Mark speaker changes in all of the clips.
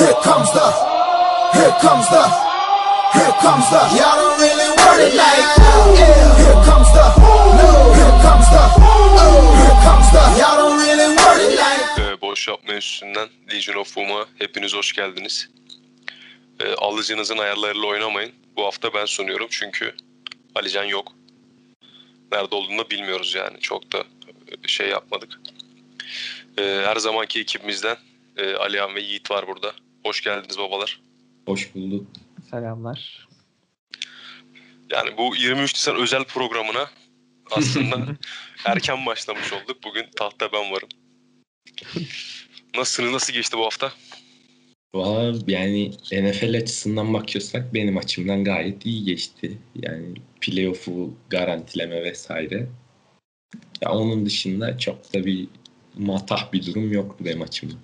Speaker 1: Here comes the, here comes the, here comes the. Y'all don't really want it like yeah. Here comes the, no. Here comes the, oh. Here comes the. Y'all don't really want it like.
Speaker 2: Ee, boş yapma üstünden Legion of Boom'a hepiniz hoş geldiniz. Ee, alıcınızın ayarlarıyla oynamayın. Bu hafta ben sunuyorum çünkü Alican yok. Nerede olduğunu da bilmiyoruz yani. Çok da e, şey yapmadık. Ee, her zamanki ekibimizden e, Alihan ve Yiğit var burada. Hoş geldiniz babalar.
Speaker 3: Hoş bulduk.
Speaker 4: Selamlar.
Speaker 2: Yani bu 23 Nisan özel programına aslında erken başlamış olduk. Bugün tahta ben varım. Nasılsınız? Nasıl geçti bu hafta?
Speaker 3: Valla yani NFL açısından bakıyorsak benim açımdan gayet iyi geçti. Yani playoff'u garantileme vesaire. Ya onun dışında çok da bir matah bir durum yoktu benim açımdan.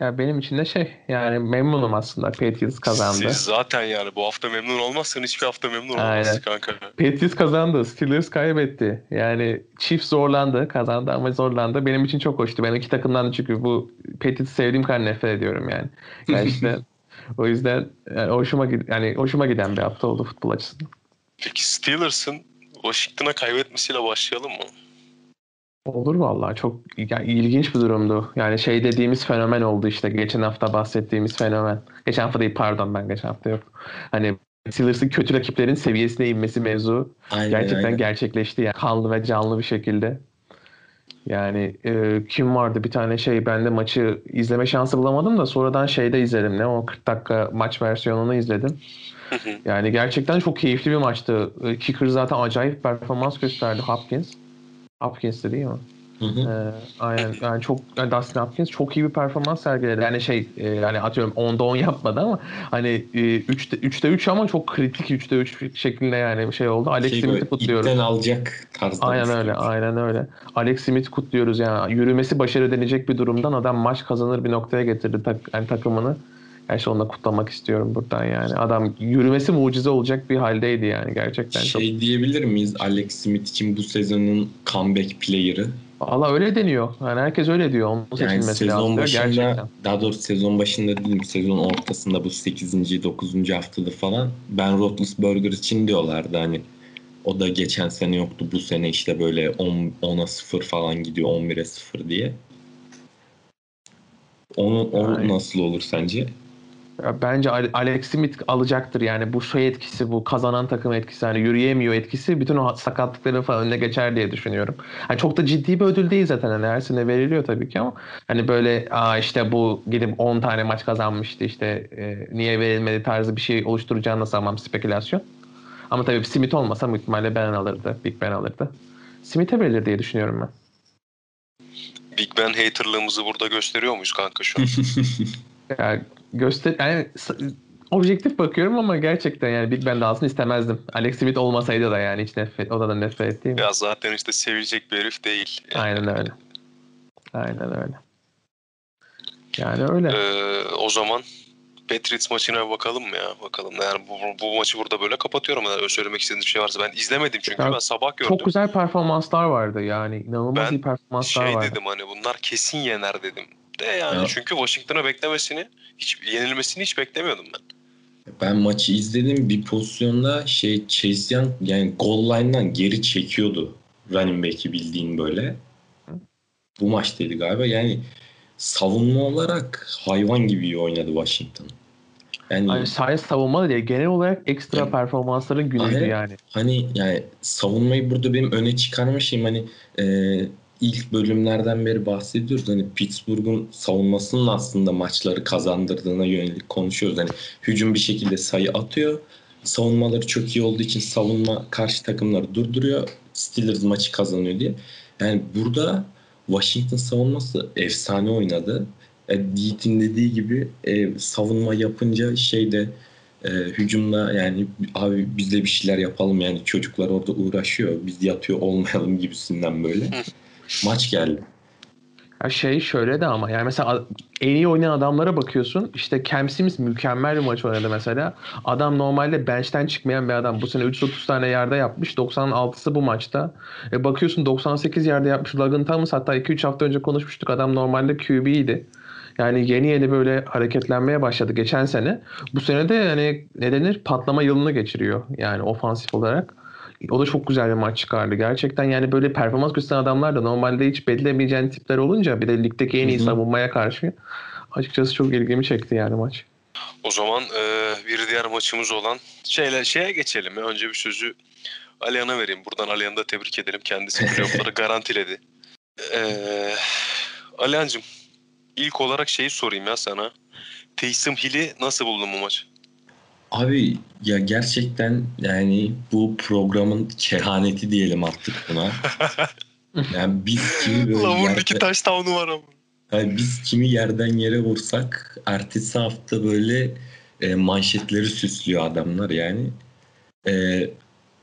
Speaker 4: Ya benim için de şey yani memnunum aslında Patriots kazandı.
Speaker 2: Siz zaten yani bu hafta memnun olmazsan hiçbir hafta memnun olmazsın kanka.
Speaker 4: Patriots kazandı. Steelers kaybetti. Yani Chiefs zorlandı. Kazandı ama zorlandı. Benim için çok hoştu. Ben iki takımdan da çünkü bu Patriots sevdiğim kadar nefret ediyorum yani. Gerçekten. o yüzden yani hoşuma yani hoşuma giden bir hafta oldu futbol açısından.
Speaker 2: Peki Steelers'ın Washington'a kaybetmesiyle başlayalım mı?
Speaker 4: Olur vallahi çok yani ilginç bir durumdu. Yani şey dediğimiz fenomen oldu işte geçen hafta bahsettiğimiz fenomen. Geçen hafta değil pardon ben geçen hafta yok. Hani Steelers'ın kötü rakiplerin seviyesine inmesi mevzu
Speaker 3: Aynen,
Speaker 4: gerçekten
Speaker 3: aynen.
Speaker 4: gerçekleşti yani kanlı ve canlı bir şekilde. Yani e, kim vardı bir tane şey ben de maçı izleme şansı bulamadım da sonradan şeyde izledim ne o 40 dakika maç versiyonunu izledim. Yani gerçekten çok keyifli bir maçtı. E, Kicker zaten acayip performans gösterdi Hopkins. Hopkins'ti değil mi?
Speaker 3: Hı hı.
Speaker 4: Ee, aynen yani çok yani Dustin Hopkins çok iyi bir performans sergiledi. Yani şey e, yani atıyorum 10'da 10 yapmadı ama hani e, 3'te 3'te 3 ama çok kritik 3'te 3 şeklinde yani şey oldu. Alex
Speaker 3: Şey
Speaker 4: Smith'i kutluyoruz.
Speaker 3: ipten alacak tarzda.
Speaker 4: Aynen öyle, aynen öyle. Alex Smith'i kutluyoruz yani. Yürümesi başarı denecek bir durumdan adam maç kazanır bir noktaya getirdi tak, yani takımını. Gerçi onu da kutlamak istiyorum buradan yani. Adam yürümesi mucize olacak bir haldeydi yani gerçekten çok.
Speaker 3: Şey diyebilir miyiz Alex Smith için bu sezonun comeback player'ı?
Speaker 4: Valla öyle deniyor. Yani herkes öyle diyor. Onun
Speaker 3: Yani sezon
Speaker 4: lazım.
Speaker 3: başında
Speaker 4: Gerçekten.
Speaker 3: daha doğrusu sezon başında değil sezon ortasında bu 8. 9. haftada falan Ben Roethlisberger için diyorlardı hani o da geçen sene yoktu bu sene işte böyle 10, 10'a 0 falan gidiyor 11'e 0 diye. Onu, o
Speaker 4: Aynen.
Speaker 3: nasıl olur sence?
Speaker 4: Bence Ale- Alex Smith alacaktır yani bu şey etkisi bu kazanan takım etkisi hani yürüyemiyor etkisi bütün o sakatlıkların falan önüne geçer diye düşünüyorum. Hani çok da ciddi bir ödül değil zaten hani her sene veriliyor tabii ki ama hani böyle Aa işte bu gidip 10 tane maç kazanmıştı işte e, niye verilmedi tarzı bir şey oluşturacağını sanmam spekülasyon. Ama tabii Smith olmasa büyük ihtimalle Ben alırdı. Big Ben alırdı. Smith'e verilir diye düşünüyorum ben.
Speaker 2: Big Ben haterlığımızı burada gösteriyor muyuz kanka şu an?
Speaker 4: Ya göster yani objektif bakıyorum ama gerçekten yani Big Ben de alsın istemezdim. Alex Smith olmasaydı da yani hiç nefret, o da nefret ettiğim.
Speaker 2: ya zaten işte sevilecek bir herif değil.
Speaker 4: Aynen öyle. Aynen öyle. Yani öyle.
Speaker 2: Ee, o zaman Patriots maçına bakalım mı ya? Bakalım. Yani bu, bu maçı burada böyle kapatıyorum. Yani söylemek istediğiniz bir şey varsa. Ben izlemedim çünkü
Speaker 4: Ya,
Speaker 2: ben sabah gördüm.
Speaker 4: Çok güzel performanslar vardı yani. inanılmaz
Speaker 2: Ben
Speaker 4: iyi performanslar
Speaker 2: şey
Speaker 4: vardı.
Speaker 2: dedim hani bunlar kesin yener dedim. De yani
Speaker 3: Ya.
Speaker 2: çünkü Washington'a beklemesini, hiç yenilmesini hiç beklemiyordum ben.
Speaker 3: Ben maçı izledim bir pozisyonda şey Chase Young yani goal line'dan geri çekiyordu running back'i bildiğin böyle. Bu maçtaydı galiba yani savunma olarak hayvan gibi iyi oynadı Washington. Yani
Speaker 4: Yani sadece savunma değil genel olarak ekstra
Speaker 3: Yani-
Speaker 4: performansların günüydü
Speaker 3: Aynen.
Speaker 4: yani.
Speaker 3: hani yani savunmayı burada benim öne çıkarma şeyim hani e, ilk bölümlerden beri bahsediyoruz. Hani Pittsburgh'un savunmasının aslında maçları kazandırdığına yönelik konuşuyoruz. Hani hücum bir şekilde sayı atıyor. Savunmaları çok iyi olduğu için savunma karşı takımları durduruyor. Steelers maçı kazanıyor diye. Yani burada Washington savunması efsane oynadı. E, dediği gibi e, savunma yapınca şeyde e, hücumda yani abi biz de bir şeyler yapalım yani çocuklar orada uğraşıyor biz yatıyor olmayalım gibisinden böyle maç geldi.
Speaker 4: Ya şey şöyle de ama yani mesela en iyi oynayan adamlara bakıyorsun. İşte Cam Sims mükemmel bir maç oynadı mesela. Adam normalde bench'ten çıkmayan bir adam. Bu sene 330 tane yerde yapmış. 96'sı bu maçta. E bakıyorsun 98 yerde yapmış. Logan Thomas hatta 2-3 hafta önce konuşmuştuk. Adam normalde QB'ydi. Yani yeni yeni böyle hareketlenmeye başladı geçen sene. Bu sene de yani ne denir patlama yılını geçiriyor yani ofansif olarak. O da çok güzel bir maç çıkardı. Gerçekten yani böyle performans gösteren adamlar da normalde hiç belirlemeyeceğin tipler olunca bir de ligdeki en iyi savunmaya karşı açıkçası çok ilgimi çekti yani maç.
Speaker 2: O zaman e, bir diğer maçımız olan şeyle şeye geçelim. ya. Önce bir sözü Alihan'a vereyim. Buradan Alihan'ı da tebrik edelim. Kendisi playoff'ları garantiledi. E, Alihan'cığım ilk olarak şeyi sorayım ya sana. Taysom Hill'i nasıl buldun bu maç?
Speaker 3: Abi ya gerçekten yani bu programın kehaneti diyelim artık buna. Yani biz kimi böyle
Speaker 2: Lavun
Speaker 3: yerde-
Speaker 2: iki touchdown'u var ama.
Speaker 3: yani biz kimi yerden yere vursak ertesi hafta böyle e, manşetleri süslüyor adamlar yani. E,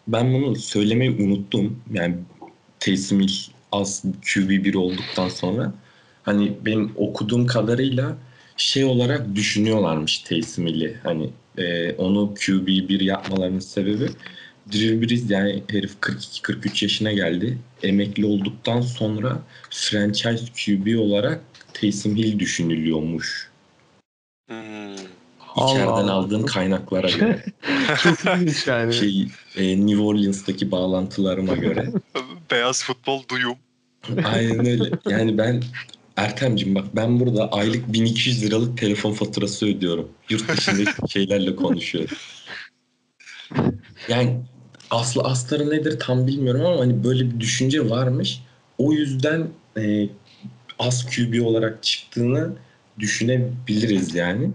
Speaker 3: ben bunu söylemeyi unuttum. Yani Taysom Hill az QB1 olduktan sonra hani benim okuduğum kadarıyla şey olarak düşünüyorlarmış Taysom Hill'i. Hani e, onu QB1 yapmalarının sebebi Drew Brees yani herif 42-43 yaşına geldi. Emekli olduktan sonra franchise QB olarak Taysom Hill düşünülüyormuş.
Speaker 2: Hmm.
Speaker 3: İçeriden
Speaker 4: Allah Allah.
Speaker 3: aldığım kaynaklara göre.
Speaker 4: Çok ilginç yani.
Speaker 3: şey, e, New Orleans'taki bağlantılarıma göre.
Speaker 2: Beyaz futbol duyum.
Speaker 3: Aynen öyle. Yani ben Ertem'cim bak ben burada aylık 1200 liralık telefon faturası ödüyorum. Yurt dışındaki şeylerle konuşuyorum. Yani aslı astarı nedir tam bilmiyorum ama hani böyle bir düşünce varmış. O yüzden e, az QB olarak çıktığını düşünebiliriz yani.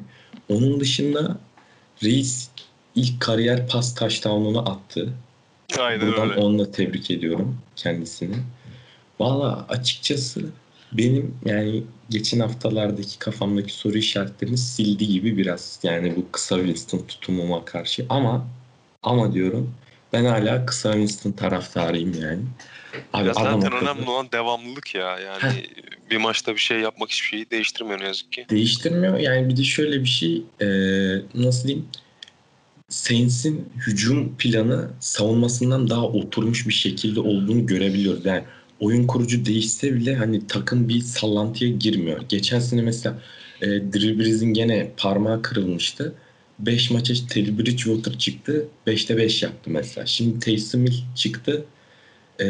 Speaker 3: Onun dışında Reis ilk kariyer pas touchdown'unu attı.
Speaker 2: Aynen
Speaker 3: Buradan
Speaker 2: öyle.
Speaker 3: onunla tebrik ediyorum kendisini. Valla açıkçası benim yani geçen haftalardaki kafamdaki soru işaretlerini sildi gibi biraz. Yani bu kısa Winston tutumuma karşı ama ama diyorum ben hala kısa Winston taraftarıyım yani. Abi
Speaker 2: Ya zaten
Speaker 3: akıllı.
Speaker 2: önemli olan devamlılık ya. Yani bir maçta bir şey yapmak hiçbir şeyi değiştirmiyor ne yazık ki.
Speaker 3: değiştirmiyor. Yani bir de şöyle bir şey e, nasıl diyeyim Saints'in hücum planı savunmasından daha oturmuş bir şekilde olduğunu görebiliyoruz. Yani oyun kurucu değişse bile hani takım bir sallantıya girmiyor. Geçen sene mesela e, Drew gene parmağı kırılmıştı. 5 maça Teddy Bridgewater çıktı. 5'te 5 yaptı mesela. Şimdi Taysom Hill çıktı. E,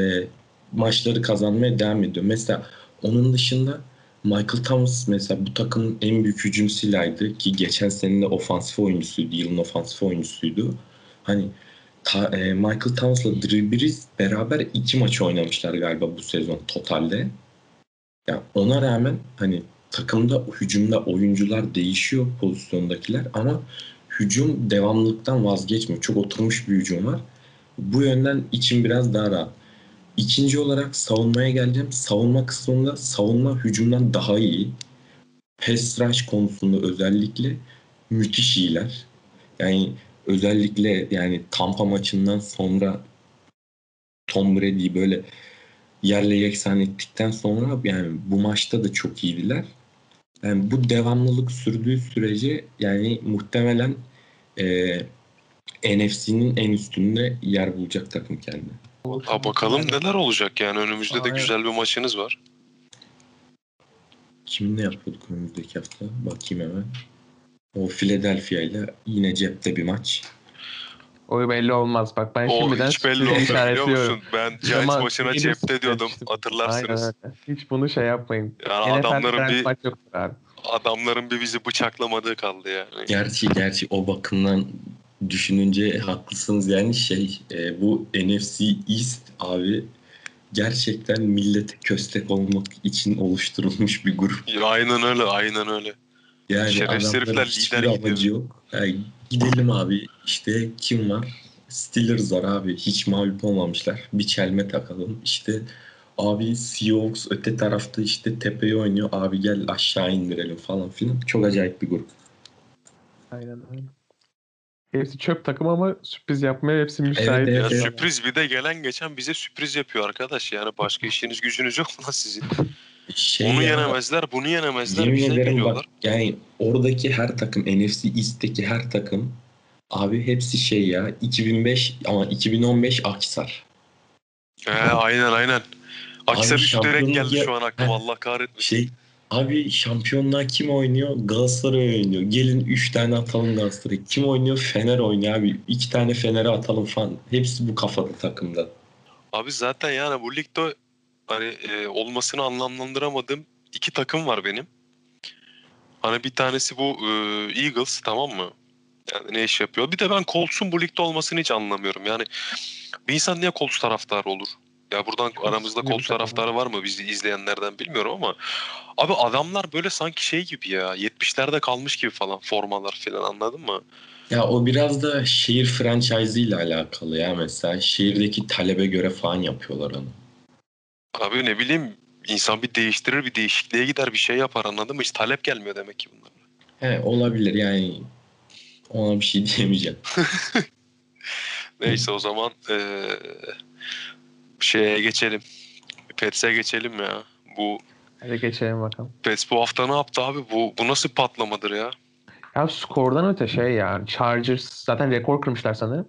Speaker 3: maçları kazanmaya devam ediyor. Mesela onun dışında Michael Thomas mesela bu takımın en büyük hücum silahıydı ki geçen sene de ofansif oyuncusuydu, yılın ofansif oyuncusuydu. Hani ta- e, Michael Thomas'la Drew Brees beraber iki maç oynamışlar galiba bu sezon totalde. Ya ona rağmen hani takımda hücumda oyuncular değişiyor pozisyondakiler ama hücum devamlılıktan vazgeçmiyor. Çok oturmuş bir hücum var. Bu yönden için biraz daha rahat. İkinci olarak savunmaya geleceğim. Savunma kısmında savunma hücumdan daha iyi. Pass rush konusunda özellikle müthiş iyiler. Yani özellikle yani Tampa maçından sonra Tom Brady'yi böyle yerle yeksan ettikten sonra yani bu maçta da çok iyiydiler. Yani bu devamlılık sürdüğü sürece yani muhtemelen e, NFC'nin en üstünde yer bulacak takım kendine.
Speaker 2: Ha bakalım neler olacak yani önümüzde de
Speaker 4: Aynen.
Speaker 2: güzel bir maçınız var.
Speaker 3: Kiminle yapıyorduk önümüzdeki hafta? Bakayım hemen. O Philadelphia ile yine cepte bir maç.
Speaker 4: O belli olmaz. Bak ben
Speaker 2: O
Speaker 4: şimdiden
Speaker 2: hiç belli olmuyor biliyor
Speaker 4: işaretliyorum.
Speaker 2: musun? Ben Giants
Speaker 4: Ama
Speaker 2: maçına cepte diyordum hatırlarsınız.
Speaker 4: Aynen öyle. Hiç bunu şey yapmayın.
Speaker 2: Yani
Speaker 4: NFL'de
Speaker 2: adamların bir
Speaker 4: maç yoktur abi.
Speaker 2: adamların bir bizi bıçaklamadığı kaldı yani.
Speaker 3: Gerçi gerçi o bakımdan düşününce haklısınız yani şey e, bu NFC East abi gerçekten millete köstek olmak için oluşturulmuş bir grup.
Speaker 2: Aynen öyle aynen öyle.
Speaker 3: Yani
Speaker 2: Şerefsiz
Speaker 3: adamların
Speaker 2: herifler
Speaker 3: hiçbir
Speaker 2: lider gidiyor.
Speaker 3: amacı yok. Yani gidelim abi işte kim var? Steelers var abi. Hiç mağlup olmamışlar. Bir çelme takalım. İşte abi Seahawks öte tarafta işte tepeye oynuyor. Abi gel aşağı indirelim falan filan. Çok acayip bir grup.
Speaker 4: Aynen öyle. Hepsi çöp takım ama sürpriz yapmaya hepsi müsait.
Speaker 3: Evet,
Speaker 2: Ya
Speaker 3: evet, evet.
Speaker 2: sürpriz bir de gelen geçen bize sürpriz yapıyor arkadaş. Yani başka işiniz gücünüz yok mu lan sizin?
Speaker 3: Şey
Speaker 2: Onu
Speaker 3: ya,
Speaker 2: yenemezler, bunu yenemezler.
Speaker 3: Yemin
Speaker 2: Bize
Speaker 3: ederim
Speaker 2: geliyorlar.
Speaker 3: bak yani oradaki her takım NFC East'teki her takım abi hepsi şey ya 2005 ama 2015 Akisar.
Speaker 2: He, aynen aynen. Üstüne
Speaker 3: şampiyonluk
Speaker 2: geldi
Speaker 3: ya-
Speaker 2: şu an aklıma. Allah kahretmesin.
Speaker 3: Şey Abi şampiyonluğa kim oynuyor? Galatasaray oynuyor. Gelin 3 tane atalım Galatasaray. Kim oynuyor? Fener oynuyor abi. 2 tane Fener'e atalım falan. Hepsi bu kafada takımda.
Speaker 2: Abi zaten yani bu ligde hani e, olmasını anlamlandıramadığım iki takım var benim. Hani bir tanesi bu e, Eagles tamam mı? Yani ne iş yapıyor? Bir de ben Colts'un bu ligde olmasını hiç anlamıyorum. Yani bir insan niye Colts taraftarı olur? Ya buradan aramızda Colts taraftarı var mı bizi izleyenlerden bilmiyorum ama abi adamlar böyle sanki şey gibi ya 70'lerde kalmış gibi falan formalar falan anladın mı?
Speaker 3: Ya o biraz da şehir franchise ile alakalı ya mesela. Şehirdeki talebe göre falan yapıyorlar onu.
Speaker 2: Abi ne bileyim insan bir değiştirir bir değişikliğe gider bir şey yapar anladın mı? Hiç talep gelmiyor demek ki bunlar.
Speaker 3: He olabilir yani. Ona bir şey diyemeyeceğim.
Speaker 2: Neyse o zaman eee şeye geçelim. Pets'e geçelim ya. Bu
Speaker 4: Hadi geçelim bakalım.
Speaker 2: Pets bu hafta ne yaptı abi? Bu bu nasıl patlamadır ya?
Speaker 4: Ya skordan öte şey ya Chargers zaten rekor kırmışlar sanırım.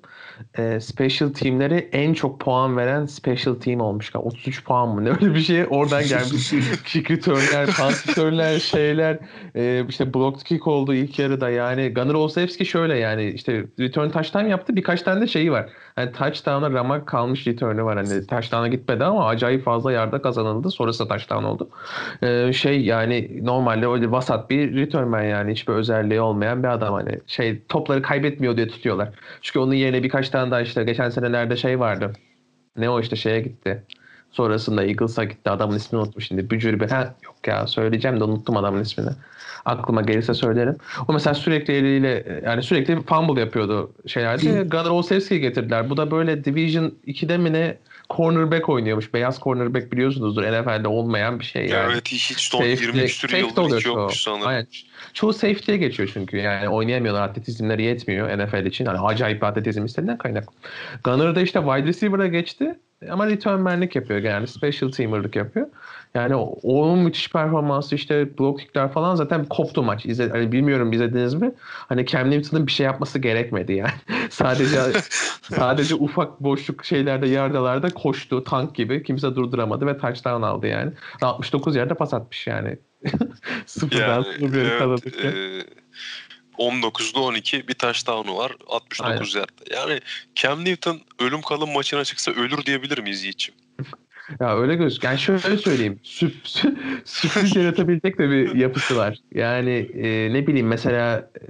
Speaker 4: Ee, special teamleri en çok puan veren special team olmuş. 33 puan mı ne öyle bir şey oradan gelmiş. kick returnler, punt returnler, şeyler e, işte blocked kick oldu ilk yarıda yani Gunnar Olszewski şöyle yani işte return touchdown yaptı birkaç tane de şeyi var. Hani touchdown'a ramak kalmış return'ü var hani touchdown'a gitmedi ama acayip fazla yarda kazanıldı sonrasında touchdown oldu. Ee, şey yani normalde öyle vasat bir returnman yani hiçbir özelliği olmayan bir adam hani şey topları kaybetmiyor diye tutuyorlar. Çünkü onun yerine birkaç tane daha işte geçen senelerde şey vardı. Ne o işte şeye gitti. Sonrasında Eagles'a gitti. Adamın ismini unuttum şimdi. Bücür bir. Ha, yok ya söyleyeceğim de unuttum adamın ismini. Aklıma gelirse söylerim. O mesela sürekli eliyle yani sürekli fumble yapıyordu şeylerde. Gunnar Olszewski'yi getirdiler. Bu da böyle Division 2'de mi ne cornerback oynuyormuş. Beyaz cornerback biliyorsunuzdur. NFL'de olmayan bir şey yani.
Speaker 2: Evet hiç, hiç son
Speaker 4: Safety-
Speaker 2: 20 küsur yıldır hiç yokmuş sanırım.
Speaker 4: Aynen. Çoğu safety'ye geçiyor çünkü. Yani oynayamıyorlar. Atletizmleri yetmiyor NFL için. Hani acayip bir atletizm istediğinden kaynak. Gunner da işte wide receiver'a geçti. Ama return man'lik yapıyor genelde. Special teamer'lık yapıyor. Yani onun müthiş performansı işte block kickler falan zaten koptu maç. İzle, hani bilmiyorum izlediniz mi? Hani Cam Newton'ın bir şey yapması gerekmedi yani. sadece sadece ufak boşluk şeylerde yardalarda koştu tank gibi. Kimse durduramadı ve touchdown aldı yani. 69 yerde pas atmış yani. Sıfırdan
Speaker 2: Yani evet, e, 19'da 12 bir touchdown'u var 69 yard. Yani Cam Newton ölüm kalım maçına çıksa ölür diyebilir miyiz Yiğit'ciğim?
Speaker 4: Ya öyle göz. Yani şöyle söyleyeyim. Süp, sürpriz yaratabilecek de bir yapısı var. Yani e, ne bileyim mesela e,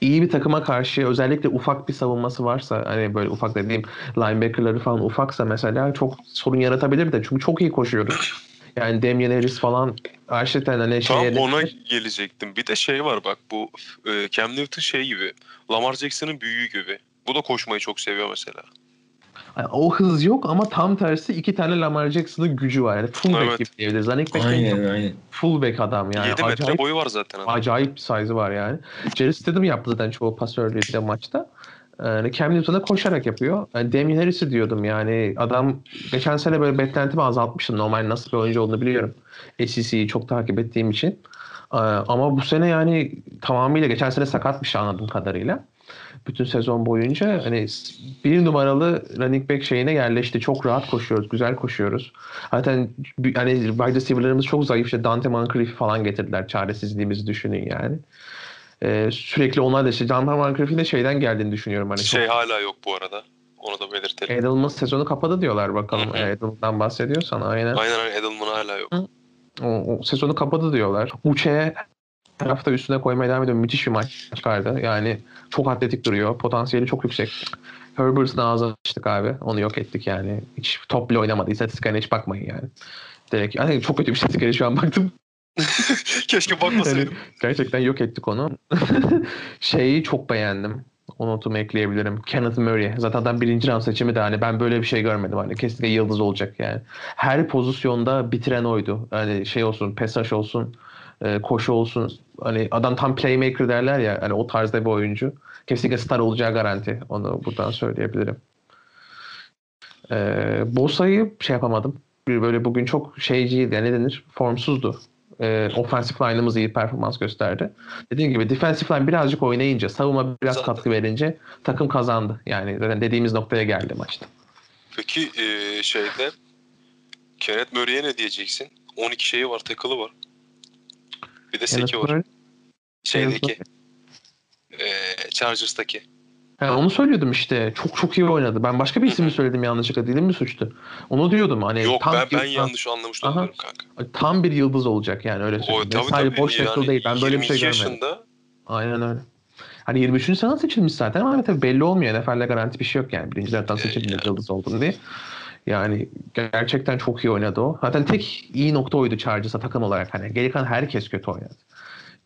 Speaker 4: iyi bir takıma karşı özellikle ufak bir savunması varsa hani böyle ufak dediğim linebacker'ları falan ufaksa mesela çok sorun yaratabilir de çünkü çok iyi koşuyoruz. Yani Damian Harris falan gerçekten hani
Speaker 2: Tam
Speaker 4: şeye
Speaker 2: ona gelecektim. Bir de şey var bak bu e, Cam Newton şey gibi. Lamar Jackson'ın büyüğü gibi. Bu da koşmayı çok seviyor mesela.
Speaker 4: Yani o hız yok ama tam tersi iki tane Lamar Jackson'ın gücü var. Yani fullback
Speaker 2: Evet.
Speaker 4: gibi diyebiliriz. Running back'ten
Speaker 3: Aynen aynen.
Speaker 4: fullback adam yani.
Speaker 2: 7 metre
Speaker 4: Acayip
Speaker 2: boyu var zaten. adam.
Speaker 4: acayip bir size'ı var yani. Jerry Stidham yaptı zaten çoğu pasörlüğü de maçta. Yani Cam Newton da koşarak yapıyor. Yani Damian Harris'i diyordum yani adam geçen sene böyle beklentimi azaltmıştım. Normal nasıl bir oyuncu olduğunu biliyorum. SEC'yi çok takip ettiğim için. Ee, Ama bu sene yani tamamıyla geçen sene sakatmış anladığım kadarıyla. Bütün sezon boyunca hani bir numaralı running back şeyine yerleşti. Çok rahat koşuyoruz, güzel koşuyoruz. Zaten hani wide receiver'larımız çok zayıf. İşte Dante Moncrief'i falan getirdiler. Çaresizliğimizi düşünün yani. Ee, sürekli onlar da işte Dante Moncrief'in de şeyden geldiğini düşünüyorum. Hani
Speaker 2: Şey
Speaker 4: çok
Speaker 2: hala yok bu arada. Onu da belirtelim.
Speaker 4: Edelman sezonu kapadı diyorlar bakalım. Edelman'dan bahsediyorsan aynen.
Speaker 2: Aynen aynen Edelman hala yok.
Speaker 4: O, o sezonu kapadı diyorlar. Uçe'ye tarafta üstüne koymaya devam ediyor. Müthiş bir maç çıkardı. Yani çok atletik duruyor. Potansiyeli çok yüksek. Herbert'ın ağzına açtık abi. Onu yok ettik yani. Hiç top bile oynamadı. İstatistiklerine hiç bakmayın yani. Direkt, yani çok kötü bir istatistiklere şu an baktım.
Speaker 2: Keşke bakmasaydım.
Speaker 4: Yani gerçekten yok ettik onu. Şeyi çok beğendim. O notumu ekleyebilirim. Kenneth Murray. Zaten adam birinci round seçimi de hani ben böyle bir şey görmedim. Hani kesinlikle yıldız olacak yani. Her pozisyonda bitiren oydu. Hani şey olsun, pesaj olsun, e, koşu olsun. Hani adam tam playmaker derler ya. Hani o tarzda bir oyuncu. Kesinlikle star olacağı garanti. Onu buradan söyleyebilirim. Ee, Bosa'yı şey yapamadım. Bir böyle bugün çok şeyciydi. Ne denir? Formsuzdu. Ee, offensive line'ımız iyi performans gösterdi. Dediğim gibi defensive line birazcık oynayınca, savunma biraz
Speaker 2: Zaten.
Speaker 4: katkı verince takım kazandı. Yani zaten dediğimiz noktaya geldi maçta.
Speaker 2: Peki e, şeyde Kenneth Murray'e ne diyeceksin? 12 şeyi var, tackle'ı var. Bir de Seki var.
Speaker 4: Yanıt
Speaker 2: Şeydeki. E, Chargers'taki.
Speaker 4: Ha, onu söylüyordum işte. Çok çok iyi oynadı. Ben başka bir ismi söyledim yanlışlıkla. Dilim mi suçtu? Onu diyordum. Hani
Speaker 2: Yok
Speaker 4: tam
Speaker 2: ben, ben yanlış anlamış olabilirim kanka.
Speaker 4: Tam bir yıldız olacak yani öyle
Speaker 2: O
Speaker 4: söyleyeyim.
Speaker 2: tabii
Speaker 4: Sadece
Speaker 2: tabii
Speaker 4: boş
Speaker 2: yani
Speaker 4: değil. Ben böyle bir şey
Speaker 2: 22
Speaker 4: görmedim.
Speaker 2: yaşında
Speaker 4: Aynen öyle. Hani 23. sene seçilmiş zaten ama tabii belli olmuyor. NFL'de garanti bir şey yok yani. Birinci dörtten seçilmiş
Speaker 2: yani.
Speaker 4: yıldız oldun diye. Yani gerçekten çok iyi oynadı o. Zaten tek iyi nokta oydu Chargers'a takım olarak. Hani geri kalan herkes kötü oynadı.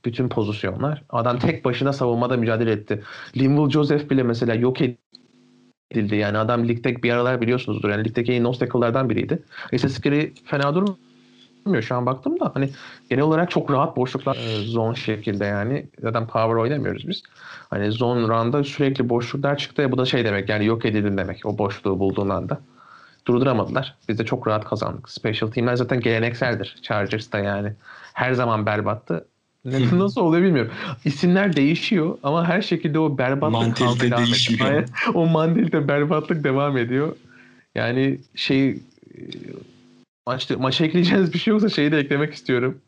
Speaker 4: Bütün pozisyonlar. Adam tek başına savunmada mücadele etti. Linville Joseph bile mesela yok edildi. Yani adam ligde bir aralar biliyorsunuzdur. Yani ligdeki en nose tackle'lardan biriydi. İstatistikleri fena durmuyor. Şu an baktım da hani genel olarak çok rahat boşluklar e, zone şekilde yani. Zaten power oynamıyoruz biz. Hani zone run'da sürekli boşluklar çıktı. E, Bu da şey demek yani yok edildin demek o boşluğu bulduğun anda. Durduramadılar. Biz de çok rahat kazandık. Special teamler zaten gelenekseldir. Chargers'ta yani. Her zaman berbattı. Nasıl oluyor bilmiyorum. İsimler değişiyor ama her şekilde o berbatlık kalmaya devam ediyor.
Speaker 3: değişmiyor.
Speaker 4: Aynen. O mandilde berbatlık devam ediyor. Yani şey e, maçta, maça ekleyeceğiniz bir şey yoksa şeyi de eklemek istiyorum.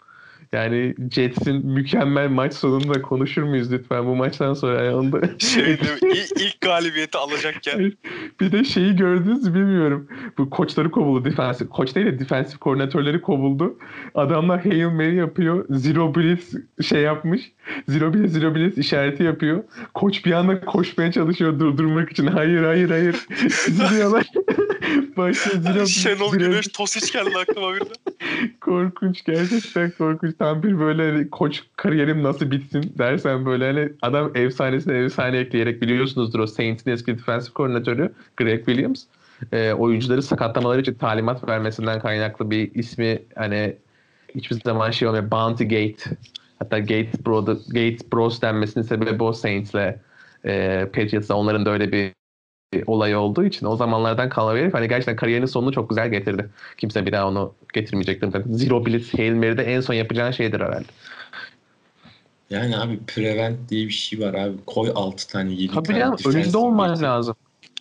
Speaker 4: Yani Jets'in mükemmel maç sonunda konuşur muyuz lütfen bu maçtan sonra ayağında?
Speaker 2: şey değil mi? İlk, ilk galibiyeti alacakken
Speaker 4: bir de şeyi gördünüz bilmiyorum. Bu koçları kovuldu. Defensif, koç değil de defensif koordinatörleri kovuldu. Adamlar Hail Mary yapıyor. Zero Blitz şey yapmış. Zero Blitz, Zero Blitz işareti yapıyor. Koç bir anda koşmaya çalışıyor durdurmak için. Hayır, hayır, hayır. Diyorlar. Başta Zero
Speaker 2: Şenol
Speaker 4: Zero-
Speaker 2: Güneş Tosic geldi aklıma birden.
Speaker 4: korkunç gerçekten korkunç. Tam bir böyle hani koç kariyerim nasıl bitsin dersen böyle hani adam efsanesine efsane ekleyerek biliyorsunuzdur o Saints'in eski defensive koordinatörü Greg Williams. Ee, oyuncuları sakatlamaları için talimat vermesinden kaynaklı bir ismi hani hiçbir zaman şey olmuyor. Bounty Gate hatta Gate, Bro, Gate Bros denmesinin sebebi o Saints'le e, Patriots'la onların da öyle bir olay olduğu için o zamanlardan kalan bir herif hani gerçekten kariyerinin sonunu çok güzel getirdi. Kimse bir daha onu getirmeyecektir. Zero Blitz Hail Mary'de en son yapacağın şeydir herhalde.
Speaker 3: Yani abi prevent diye bir şey var abi. Koy 6 tane 7
Speaker 4: Tabii
Speaker 3: tane.
Speaker 4: canım önünde olman lazım.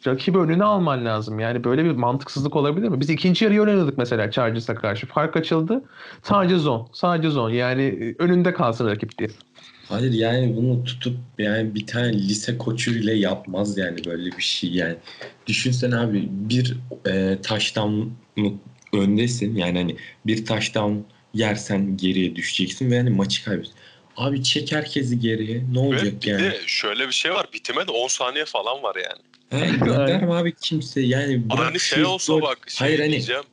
Speaker 4: Rakibi önüne alman lazım. Yani böyle bir mantıksızlık olabilir mi? Biz ikinci yarıyı oynadık mesela Chargers'a karşı. Fark açıldı. Sadece zone. Sadece zone. Yani e, önünde kalsın rakip diye.
Speaker 3: Hayır yani bunu tutup yani bir tane lise koçu bile yapmaz yani böyle bir şey yani. Düşünsene abi bir e, touchdown öndesin yani hani bir touchdown yersen geriye düşeceksin ve hani maçı kaybediyorsun. Abi çek herkesi geriye ne
Speaker 2: Ve
Speaker 3: olacak
Speaker 2: bir
Speaker 3: yani?
Speaker 2: de şöyle bir şey var. Bitime de 10 saniye falan var yani.
Speaker 3: Ha, gönderme abi kimse yani bırak
Speaker 2: Hani şey olsa
Speaker 3: goal.
Speaker 2: bak şey
Speaker 3: Hayır hani
Speaker 2: diyeceğim.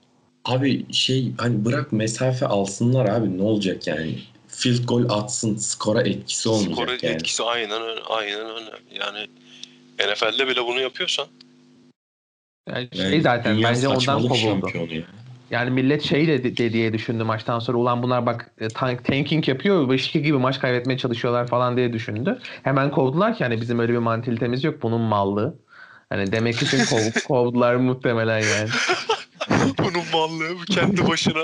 Speaker 3: Abi şey hani bırak mesafe alsınlar abi ne olacak yani? Field goal atsın skora etkisi olmayacak
Speaker 2: Skora
Speaker 3: yani.
Speaker 2: etkisi aynen öyle. Aynen öyle. Yani NFL'de bile bunu yapıyorsan
Speaker 4: Yani
Speaker 3: Yani
Speaker 4: şey zaten
Speaker 3: dünya
Speaker 4: bence ondan kovuldu. Yani millet şey de, de diye düşündü maçtan sonra ulan bunlar bak e, tank, tanking yapıyor ve şike gibi maç kaybetmeye çalışıyorlar falan diye düşündü. Hemen kovdular ki hani bizim öyle bir mantalitemiz yok bunun mallığı. Hani demek için kov, kovdular muhtemelen yani.
Speaker 2: bunun mallığı bu kendi başına.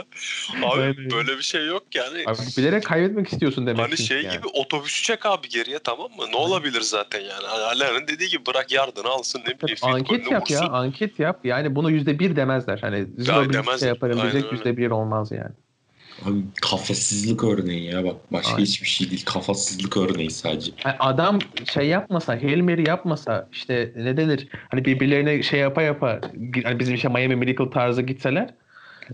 Speaker 2: Abi
Speaker 4: Aynen.
Speaker 2: böyle bir şey yok yani.
Speaker 4: Abi bilerek kaybetmek istiyorsun demek
Speaker 2: Hani şey
Speaker 4: yani.
Speaker 2: gibi otobüsü çek abi geriye tamam mı? Ne olabilir zaten yani. Hani dediği gibi bırak yardını alsın ne bileyim.
Speaker 4: Anket yap ya,
Speaker 2: vursun.
Speaker 4: anket yap. Yani bunu yüzde bir demezler. Hani
Speaker 2: demezler.
Speaker 4: şey yaparım
Speaker 2: Aynen
Speaker 4: diyecek
Speaker 2: öyle.
Speaker 4: yüzde bir olmaz yani.
Speaker 3: Abi kafasızlık örneği ya bak başka
Speaker 4: Aynen.
Speaker 3: hiçbir şey değil kafasızlık örneği sadece.
Speaker 4: Yani adam şey yapmasa, Hail Mary yapmasa işte ne denir? Hani birbirlerine şey yapa yapa hani bizim işte Miami Miracle tarzı gitseler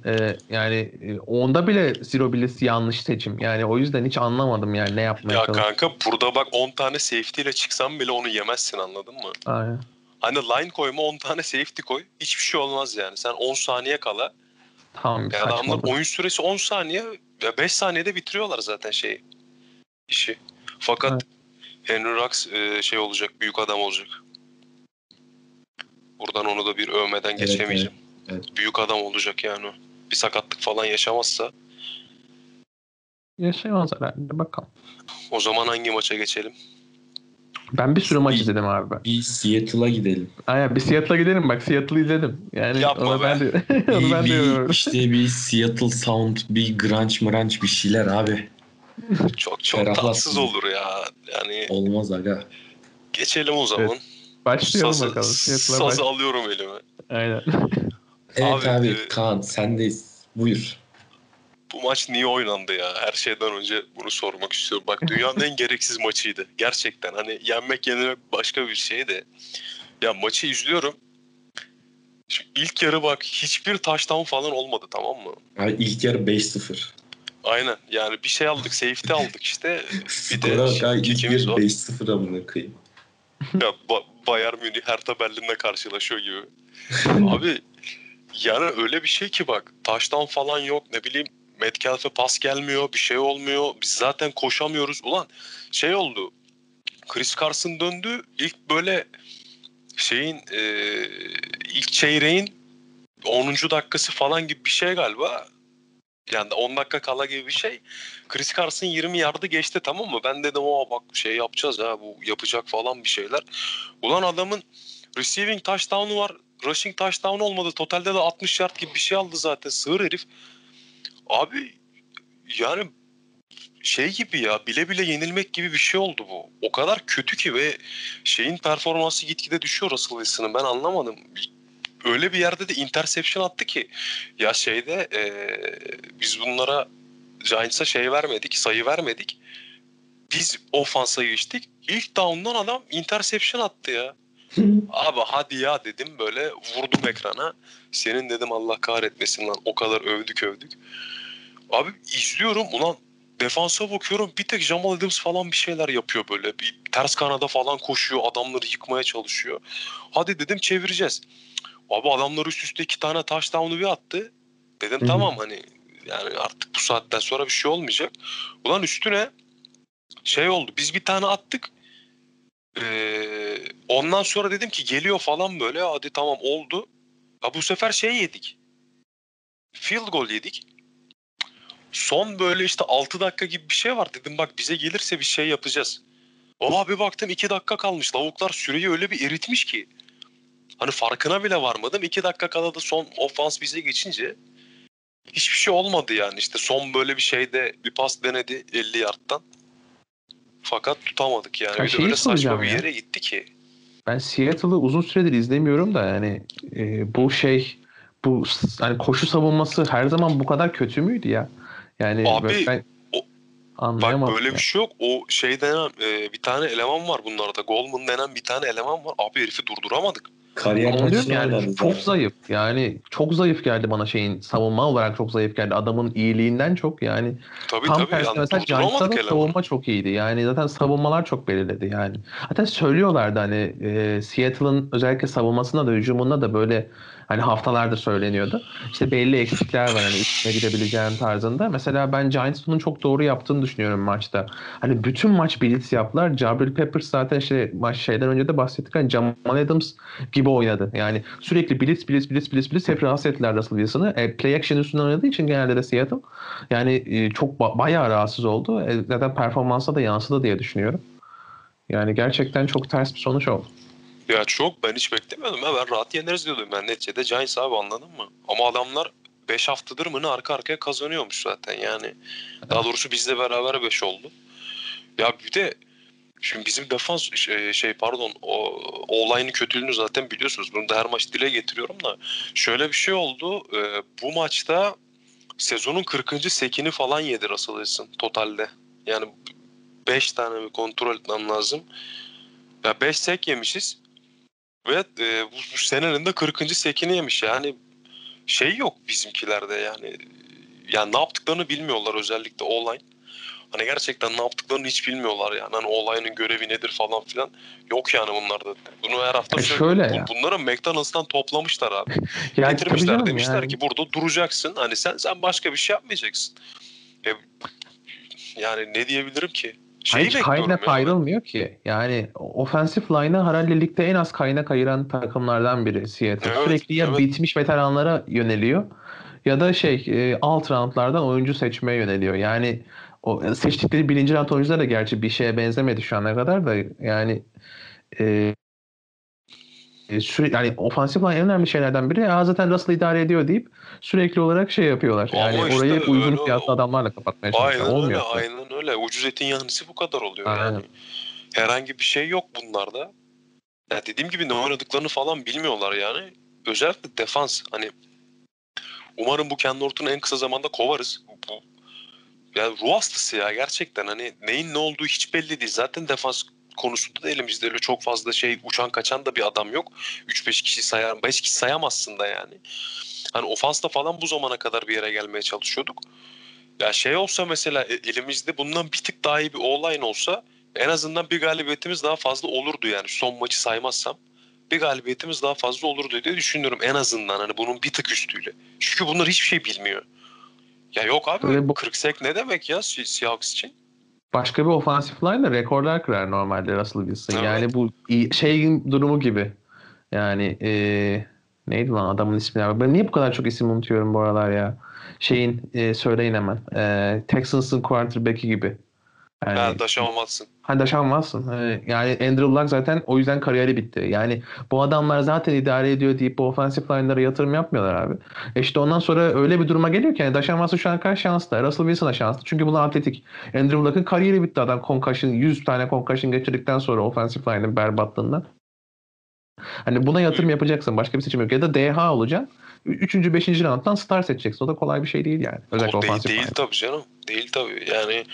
Speaker 4: e, yani e, onda bile Zero Bliss yanlış seçim. Yani o yüzden hiç anlamadım yani ne yapmaya
Speaker 2: Ya
Speaker 4: çalışıyor.
Speaker 2: kanka burada bak 10 tane safety ile çıksam bile onu yemezsin anladın mı?
Speaker 4: Aynen.
Speaker 2: Hani line koyma 10 tane safety koy. Hiçbir şey olmaz yani. Sen 10 saniye kala.
Speaker 4: Tam
Speaker 2: Ya adamlar
Speaker 4: saçmalık.
Speaker 2: oyun süresi 10 saniye ve 5 saniyede bitiriyorlar zaten şey işi. Fakat Henry Rux e, şey olacak, büyük adam olacak. Buradan onu da bir övmeden
Speaker 3: Evet,
Speaker 2: geçemeyeceğim.
Speaker 3: evet,
Speaker 2: Büyük adam olacak yani o. Bir sakatlık falan yaşamazsa
Speaker 4: Yaşayamaz herhalde bakalım.
Speaker 2: o zaman hangi maça geçelim?
Speaker 4: Ben bir sürü maç izledim abi ben.
Speaker 3: Bir Seattle'a gidelim.
Speaker 4: Aynen bir Seattle'a gidelim bak Seattle'ı izledim. Yani
Speaker 2: Yapma
Speaker 4: onu
Speaker 2: be.
Speaker 4: ben de onu
Speaker 3: Bir,
Speaker 4: ben
Speaker 3: bir, işte bir Seattle Sound, bir grunge mranch bir şeyler abi.
Speaker 2: Çok çok
Speaker 3: Ferahlatsın.
Speaker 2: tatsız olur ya. Yani
Speaker 3: Olmaz aga.
Speaker 2: geçelim o zaman.
Speaker 4: Başlayalım
Speaker 2: Sazı,
Speaker 4: bakalım. Seattle'a
Speaker 2: sazı
Speaker 4: baş...
Speaker 2: alıyorum elime.
Speaker 4: Aynen.
Speaker 3: Evet
Speaker 2: Abi,
Speaker 3: abi,
Speaker 2: e-
Speaker 3: Kaan sendeyiz. Buyur.
Speaker 2: Bu maç niye oynandı ya? Her şeyden önce bunu sormak istiyorum. Bak dünyanın en gereksiz maçıydı. Gerçekten hani yenmek yenilmek başka bir şey de. Ya maçı izliyorum. Şu ilk yarı bak hiçbir touchdown falan olmadı tamam mı?
Speaker 3: Yani ilk yarı 5-0.
Speaker 2: Aynen yani bir şey aldık safety aldık işte. Bir de
Speaker 3: abi, ilk yarı
Speaker 2: var.
Speaker 3: 5-0 amına koyayım.
Speaker 2: Ya ba- Bayern Münih Hertha Berlin'le karşılaşıyor gibi. Abi yani öyle bir şey ki bak taştan falan yok ne bileyim Metcalf'e pas gelmiyor bir şey olmuyor. Biz zaten koşamıyoruz. Ulan şey oldu. Chris Carson döndü. İlk böyle şeyin e, ilk çeyreğin 10. dakikası falan gibi bir şey galiba. Yani 10 dakika kala gibi bir şey. Chris Carson 20 yardı geçti tamam mı? Ben dedim o bak şey yapacağız ha bu yapacak falan bir şeyler. Ulan adamın receiving touchdown'u var. Rushing touchdown olmadı. Totalde de 60 yard gibi bir şey aldı zaten. Sığır herif. Abi yani şey gibi ya bile bile yenilmek gibi bir şey oldu bu. O kadar kötü ki ve şeyin performansı gitgide düşüyor Russell Wilson'ın. Ben anlamadım. Öyle bir yerde de interception attı ki ya şeyde eee, biz bunlara Giants'a şey vermedik, sayı vermedik. Biz ofansa geçtik. İlk down'dan adam interception attı ya. Abi hadi ya dedim böyle vurdum ekrana. Senin dedim Allah kahretmesin lan o kadar övdük övdük. Abi izliyorum ulan defansa bakıyorum bir tek Jamal Adams falan bir şeyler yapıyor böyle. Bir ters kanada falan koşuyor adamları yıkmaya çalışıyor. Hadi dedim çevireceğiz. Abi adamlar üst üste iki tane touchdown'u bir attı. Dedim
Speaker 3: Hı hı.
Speaker 2: tamam hani yani artık bu saatten sonra bir şey olmayacak. Ulan üstüne şey oldu biz bir tane attık. Ee, ondan sonra dedim ki geliyor falan böyle hadi tamam oldu. Ha bu sefer şey yedik. Field goal yedik. Son böyle işte 6 dakika gibi bir şey var. Dedim bak bize gelirse bir şey yapacağız. Ama bir baktım 2 dakika kalmış. Lavuklar süreyi öyle bir eritmiş ki. Hani farkına bile varmadım. 2 dakika kala da son ofans bize geçince hiçbir şey olmadı yani. İşte son böyle bir şeyde bir pas denedi 50 yardtan. Fakat tutamadık yani.
Speaker 4: Ya
Speaker 2: bir de öyle saçma bir
Speaker 4: ya.
Speaker 2: yere gitti ki.
Speaker 4: Ben Seattle'ı uzun süredir izlemiyorum da yani e, bu şey bu hani koşu savunması her zaman bu kadar kötü müydü ya? Yani
Speaker 2: Abi,
Speaker 4: ben
Speaker 2: o-
Speaker 4: anlayamadım.
Speaker 2: Bak böyle
Speaker 4: ya.
Speaker 2: bir şey yok. O şey denen e, bir tane eleman var bunlarda. Goldman denen bir tane eleman var. Abi herifi durduramadık.
Speaker 3: Kariyer
Speaker 4: Onu diyorum
Speaker 3: maçını
Speaker 4: yani çok
Speaker 3: zaten.
Speaker 4: zayıf. Yani çok zayıf geldi bana şeyin savunma olarak çok zayıf geldi. Adamın iyiliğinden çok yani
Speaker 2: Tabii
Speaker 4: tam
Speaker 2: tabii.
Speaker 4: tersi
Speaker 2: Yani
Speaker 4: mesela Giants'ta da savunma çok iyiydi. Yani zaten savunmalar çok belirledi yani. Hatta söylüyorlardı hani e, Seattle'ın özellikle savunmasında da hücumunda da böyle hani haftalarda söyleniyordu. İşte belli eksikler var hani üstüne gidebileceğin tarzında. Mesela ben Giants bunun çok doğru yaptığını düşünüyorum maçta. Hani bütün maç blitz yaptılar. Jabril Peppers zaten işte maç şeyden önce de bahsettik. Hani Jamal Adams gibi oynadı. Yani sürekli blitz blitz blitz blitz blitz hep rahatsız ettiler Russell Wilson'ı. E, play action üstünden oynadığı için genelde de Seattle. Yani e, çok ba- bayağı rahatsız oldu. E, zaten performansa da yansıdı diye düşünüyorum. Yani gerçekten çok ters bir sonuç oldu.
Speaker 2: Ya çok ben hiç beklemiyordum. Ya ben rahat yeneriz diyordum ben neticede Giants abi anladın mı? Ama adamlar 5 haftadır mı ne arka arkaya kazanıyormuş zaten yani. Daha doğrusu bizle beraber 5 oldu. Ya bir de şimdi bizim defans şey, şey pardon o, o olayın kötülüğünü zaten biliyorsunuz. Bunu da her maç dile getiriyorum da. Şöyle bir şey oldu. e, bu maçta sezonun 40. sekini falan yedi Russell Wilson totalde. Yani 5 tane bir kontrol etmem lazım. Ya 5 sek yemişiz. Ve e, bu, bu senenin de 40. sekini yemiş. Yani şey yok bizimkilerde yani. Yani ne yaptıklarını bilmiyorlar özellikle online. Hani gerçekten ne yaptıklarını hiç bilmiyorlar yani. Hani olayının görevi nedir falan filan. Yok yani bunlarda. Bunu her hafta
Speaker 4: E şöyle ya.
Speaker 2: Bunları McDonald's'tan toplamışlar abi.
Speaker 4: Ya
Speaker 2: Getirmişler demişler
Speaker 4: yani.
Speaker 2: ki burada duracaksın. Hani sen sen başka bir şey yapmayacaksın. E, yani ne diyebilirim ki? Şeyi
Speaker 4: hiç kaynak ayrılmıyor ki. Yani offensive line'a herhalde ligde en az kaynak ayıran takımlardan biri Seattle.
Speaker 2: Evet,
Speaker 4: Sürekli ya
Speaker 2: evet.
Speaker 4: bitmiş veteranlara yöneliyor ya da şey e, alt roundlardan oyuncu seçmeye yöneliyor. Yani o seçtikleri birinci round oyuncular da gerçi bir şeye benzemedi şu ana kadar da yani e, e, sürekli yani offensive line en önemli şeylerden biri. Aa, zaten Russell idare ediyor deyip sürekli olarak şey yapıyorlar.
Speaker 2: Ama
Speaker 4: Yani
Speaker 2: işte
Speaker 4: orayı uygun
Speaker 2: öyle-
Speaker 4: fiyatlı adamlarla kapatmaya çalışıyorlar.
Speaker 2: Aynen öyle,
Speaker 4: Olmuyor.
Speaker 2: aynen öyle. Ucuz etin yanlısı bu kadar oluyor
Speaker 4: Aynen.
Speaker 2: yani. Herhangi bir şey yok bunlarda. Ya dediğim gibi ne oynadıklarını falan bilmiyorlar yani. Özellikle defans hani umarım bu Ken Norton'u en kısa zamanda kovarız. Bu yani ruh hastası ya gerçekten hani neyin ne olduğu hiç belli değil. Zaten defans konusunda da elimizde öyle çok fazla şey uçan kaçan da bir adam yok. 3-5 kişi sayar, 5 kişi sayamazsın da yani. Hani ofansta falan bu zamana kadar bir yere gelmeye çalışıyorduk. Ya şey olsa mesela e, elimizde bundan bir tık daha iyi bir online olsa en azından bir galibiyetimiz daha fazla olurdu yani son maçı saymazsam. Bir galibiyetimiz daha fazla olurdu diye düşünüyorum en azından hani bunun bir tık üstüyle. Çünkü bunlar hiçbir şey bilmiyor. Ya yok abi
Speaker 4: Öyle bu-
Speaker 2: 40 sek ne demek ya Se- Seahawks için?
Speaker 4: Başka bir ofansif line'la rekorlar kırar normalde Russell Wilson.
Speaker 2: Evet.
Speaker 4: Yani bu iyi- şey durumu gibi. Yani eee, neydi lan adamın ismi ya? Ben niye bu kadar çok isim unutuyorum bu aralar ya? Şeyin eee, söyleyin hemen. Eee, Texans'ın quarterback'i gibi. Yani,
Speaker 2: Ha, Deshaun Watson.
Speaker 4: Ha Deshaun Watson. Ee, Yani Andrew Luck zaten o yüzden kariyeri bitti. Yani bu adamlar zaten idare ediyor deyip bu offensive line'lara yatırım yapmıyorlar abi. E işte ondan sonra öyle bir duruma geliyor ki yani Deshaun Watson şu an kaç şanslı? Russell Wilson'a şanslı. Çünkü bunlar atletik. Andrew Luck'ın kariyeri bitti adam concussion 100 tane concussion geçirdikten sonra offensive line'ın berbatlığından. Hani buna yatırım yapacaksın. Başka bir seçim yok. Ya da DH olacaksın. Üçüncü, beşinci rounddan star seçeceksin. O da kolay bir şey değil yani. Özellikle
Speaker 2: O değil, değil tabii canım. Değil tabii. Yani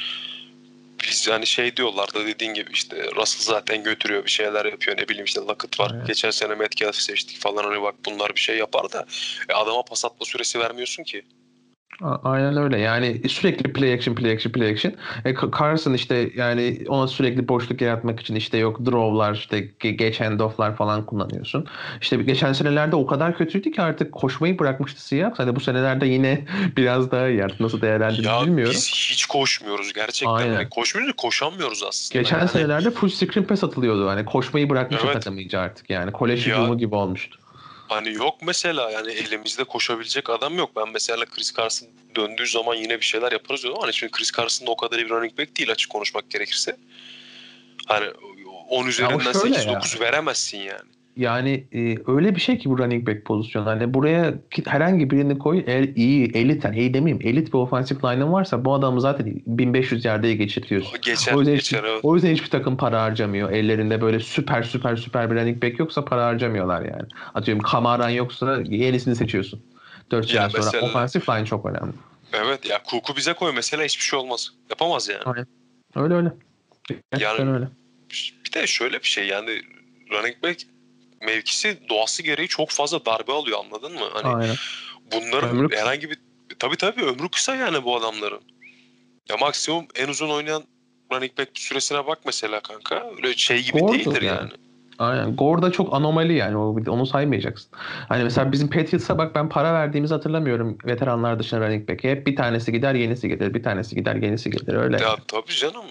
Speaker 2: biz yani şey diyorlardı dediğin gibi işte Russell zaten götürüyor bir şeyler yapıyor ne bileyim işte Lockett var.
Speaker 4: Evet.
Speaker 2: Geçen sene Metcalf'i seçtik falan hani bak bunlar bir şey yapar da e, adama pas atma süresi vermiyorsun ki.
Speaker 4: Aynen öyle. Yani sürekli play action, play action, play action. E, Carson işte yani ona sürekli boşluk yaratmak için işte yok draw'lar, işte ge- geç handoff'lar falan kullanıyorsun. İşte geçen senelerde o kadar kötüydü ki artık koşmayı bırakmıştı Seahawks. Hani bu senelerde yine biraz daha iyi artık nasıl değerlendirir
Speaker 2: Ya
Speaker 4: bilmiyorum.
Speaker 2: biz hiç koşmuyoruz gerçekten.
Speaker 4: Aynen.
Speaker 2: Hani koşmuyoruz koşamıyoruz aslında.
Speaker 4: Geçen
Speaker 2: yani.
Speaker 4: senelerde full screen pass atılıyordu. Hani koşmayı bırakmış
Speaker 2: Evet.
Speaker 4: iyice artık yani. Kolej
Speaker 2: Ya-
Speaker 4: gibi olmuştu.
Speaker 2: Hani yok mesela yani elimizde koşabilecek adam yok. Ben mesela Chris Carson döndüğü zaman yine bir şeyler yaparız diyordum. Hani şimdi Chris Carson da o kadar iyi bir running back değil açık konuşmak gerekirse. Hani 10 üzerinden
Speaker 4: şöyle
Speaker 2: 8-9 veremezsin yani.
Speaker 4: Yani e, öyle bir şey ki bu running back pozisyonu. Hani buraya herhangi birini koy el, iyi elit yani iyi demeyeyim elit bir offensive line'ın varsa bu adamı zaten 1500 yardaya geçirtiyorsun.
Speaker 2: Geçer
Speaker 4: O yüzden,
Speaker 2: geçer
Speaker 4: hiçbir,
Speaker 2: evet.
Speaker 4: o yüzden hiçbir takım para harcamıyor. Ellerinde böyle süper süper süper bir running back yoksa para harcamıyorlar yani. Atıyorum Kamaran yoksa yenisini seçiyorsun. 4 sene
Speaker 2: Ya
Speaker 4: sonra
Speaker 2: mesela-
Speaker 4: offensive line çok önemli.
Speaker 2: Evet ya Cook'u bize koy mesela hiçbir şey olmaz. Yapamaz yani.
Speaker 4: Öyle öyle. Gerçekten
Speaker 2: Yani-
Speaker 4: öyle.
Speaker 2: Bir de şöyle bir şey yani running back mevkisi doğası gereği çok fazla darbe alıyor anladın mı? Hani
Speaker 4: Aynen.
Speaker 2: bunların
Speaker 4: Ömrü
Speaker 2: herhangi bir tabii tabii ömrü kısa yani bu adamların. Ya maksimum en uzun oynayan running back süresine bak mesela kanka. Öyle şey gibi
Speaker 4: Doğrudur
Speaker 2: değildir
Speaker 4: yani.
Speaker 2: yani.
Speaker 4: Aynen. Gore da çok anomali yani. Onu saymayacaksın. Hani mesela bizim Patriots'a bak ben para verdiğimizi hatırlamıyorum. Veteranlar dışında running back'e. Hep bir tanesi gider yenisi gelir. Bir tanesi gider yenisi gelir. Öyle.
Speaker 2: Ya tabii canım.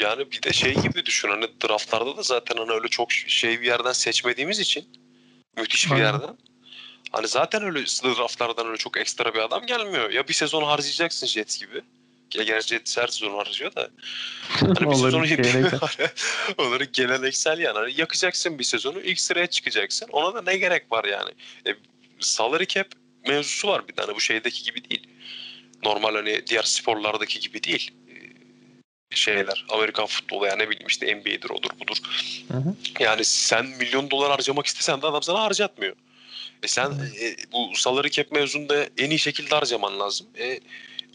Speaker 2: Yani bir de şey gibi düşün hani draftlarda da zaten hani öyle çok şey bir yerden seçmediğimiz için müthiş bir
Speaker 4: Aynen.
Speaker 2: yerden. Hani zaten öyle draftlardan öyle çok ekstra bir adam gelmiyor. Ya bir sezon harcayacaksın Jets gibi. Ya gerçi Jets her sezon harcıyor da. Hani bir sezonu
Speaker 4: geleneksel.
Speaker 2: Onları geleneksel yani. Hani yakacaksın bir sezonu ilk sıraya çıkacaksın. Ona da ne gerek var yani? E, salary cap mevzusu var bir tane bu şeydeki gibi değil. Normal hani diğer sporlardaki gibi değil. Şeyler Amerikan futbolu yani ne bileyim işte NBA'dir odur budur.
Speaker 4: Hı hı.
Speaker 2: Yani sen milyon dolar harcamak istesen de adam sana harcatmıyor. E sen e, bu salary cap mevzunda en iyi şekilde harcaman lazım. E,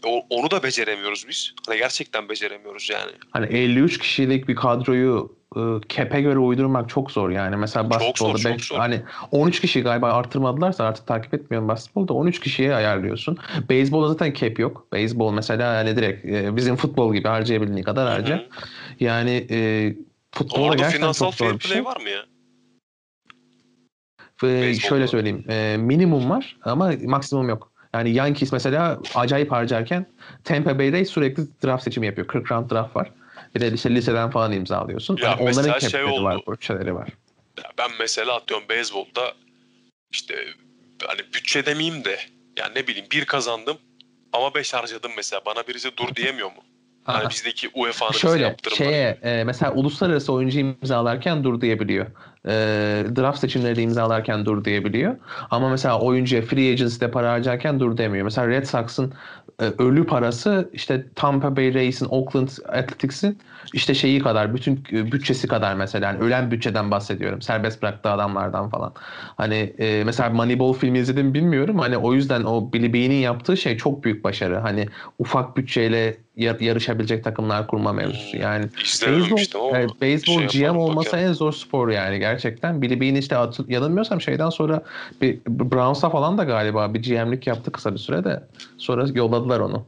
Speaker 2: o- onu da beceremiyoruz biz. Hani gerçekten beceremiyoruz yani.
Speaker 4: Hani 53 kişilik bir kadroyu e, cap'e göre uydurmak çok zor yani. Mesela
Speaker 2: Çok zor,
Speaker 4: basketbolda
Speaker 2: çok
Speaker 4: beş-
Speaker 2: zor.
Speaker 4: hani 13 kişi galiba artırmadılarsa artık takip etmiyorum basketbolda 13 kişiye ayarlıyorsun. Beyzbolda zaten cap yok. Beyzbol mesela yani direkt e, bizim futbol gibi harcayabildiğin kadar harca.
Speaker 2: Hı hı.
Speaker 4: Yani e, futbolda
Speaker 2: Orada
Speaker 4: gerçekten
Speaker 2: finansal
Speaker 4: çok zor
Speaker 2: fair
Speaker 4: bir şey.
Speaker 2: var mı ya?
Speaker 4: Ve şöyle söyleyeyim. e, minimum var ama maksimum yok. Yani Yankees mesela acayip harcarken Tampa Bay Rays sürekli draft seçimi yapıyor. 40 round draft var. Bir de işte liseden falan imzalıyorsun.
Speaker 2: Ya mesela
Speaker 4: onların
Speaker 2: şey
Speaker 4: cap'leri
Speaker 2: oldu.
Speaker 4: var, bütçeleri var.
Speaker 2: Ya ben mesela atıyorum beyzbolda işte hani bütçe demeyeyim de yani ne bileyim bir kazandım ama beş harcadım mesela. Bana birisi dur diyemiyor mu? Hani bizdeki UEFA'nın bize
Speaker 4: Şöyle
Speaker 2: yaptırımları.
Speaker 4: şeye e, mesela uluslararası oyuncu imzalarken dur diyebiliyor. E, draft seçimleri de imzalarken dur diyebiliyor. Ama mesela oyuncuya free agency'de para harcarken dur demiyor. Mesela Red Sox'ın e, ölü parası işte Tampa Bay Rays'in, Oakland Athletics'in işte şeyi kadar, bütün e, bütçesi kadar mesela. Yani ölen bütçeden bahsediyorum. Serbest bıraktığı adamlardan falan. Hani e, mesela Moneyball filmi izledim bilmiyorum. Hani o yüzden o Billy Bean'in yaptığı şey çok büyük başarı. Hani ufak bütçeyle yar- yarışabilecek takımlar kurma mevzusu. Yani
Speaker 2: İzlememiştim ama.
Speaker 4: evet, beyzbol
Speaker 2: şey
Speaker 4: GM olması
Speaker 2: bakarım.
Speaker 4: en zor spor yani gerçekten. Billy Bean işte atı- yanılmıyorsam şeyden sonra bir Browns'a falan da galiba bir GM'lik yaptı kısa bir sürede. Sonra yolladılar onu.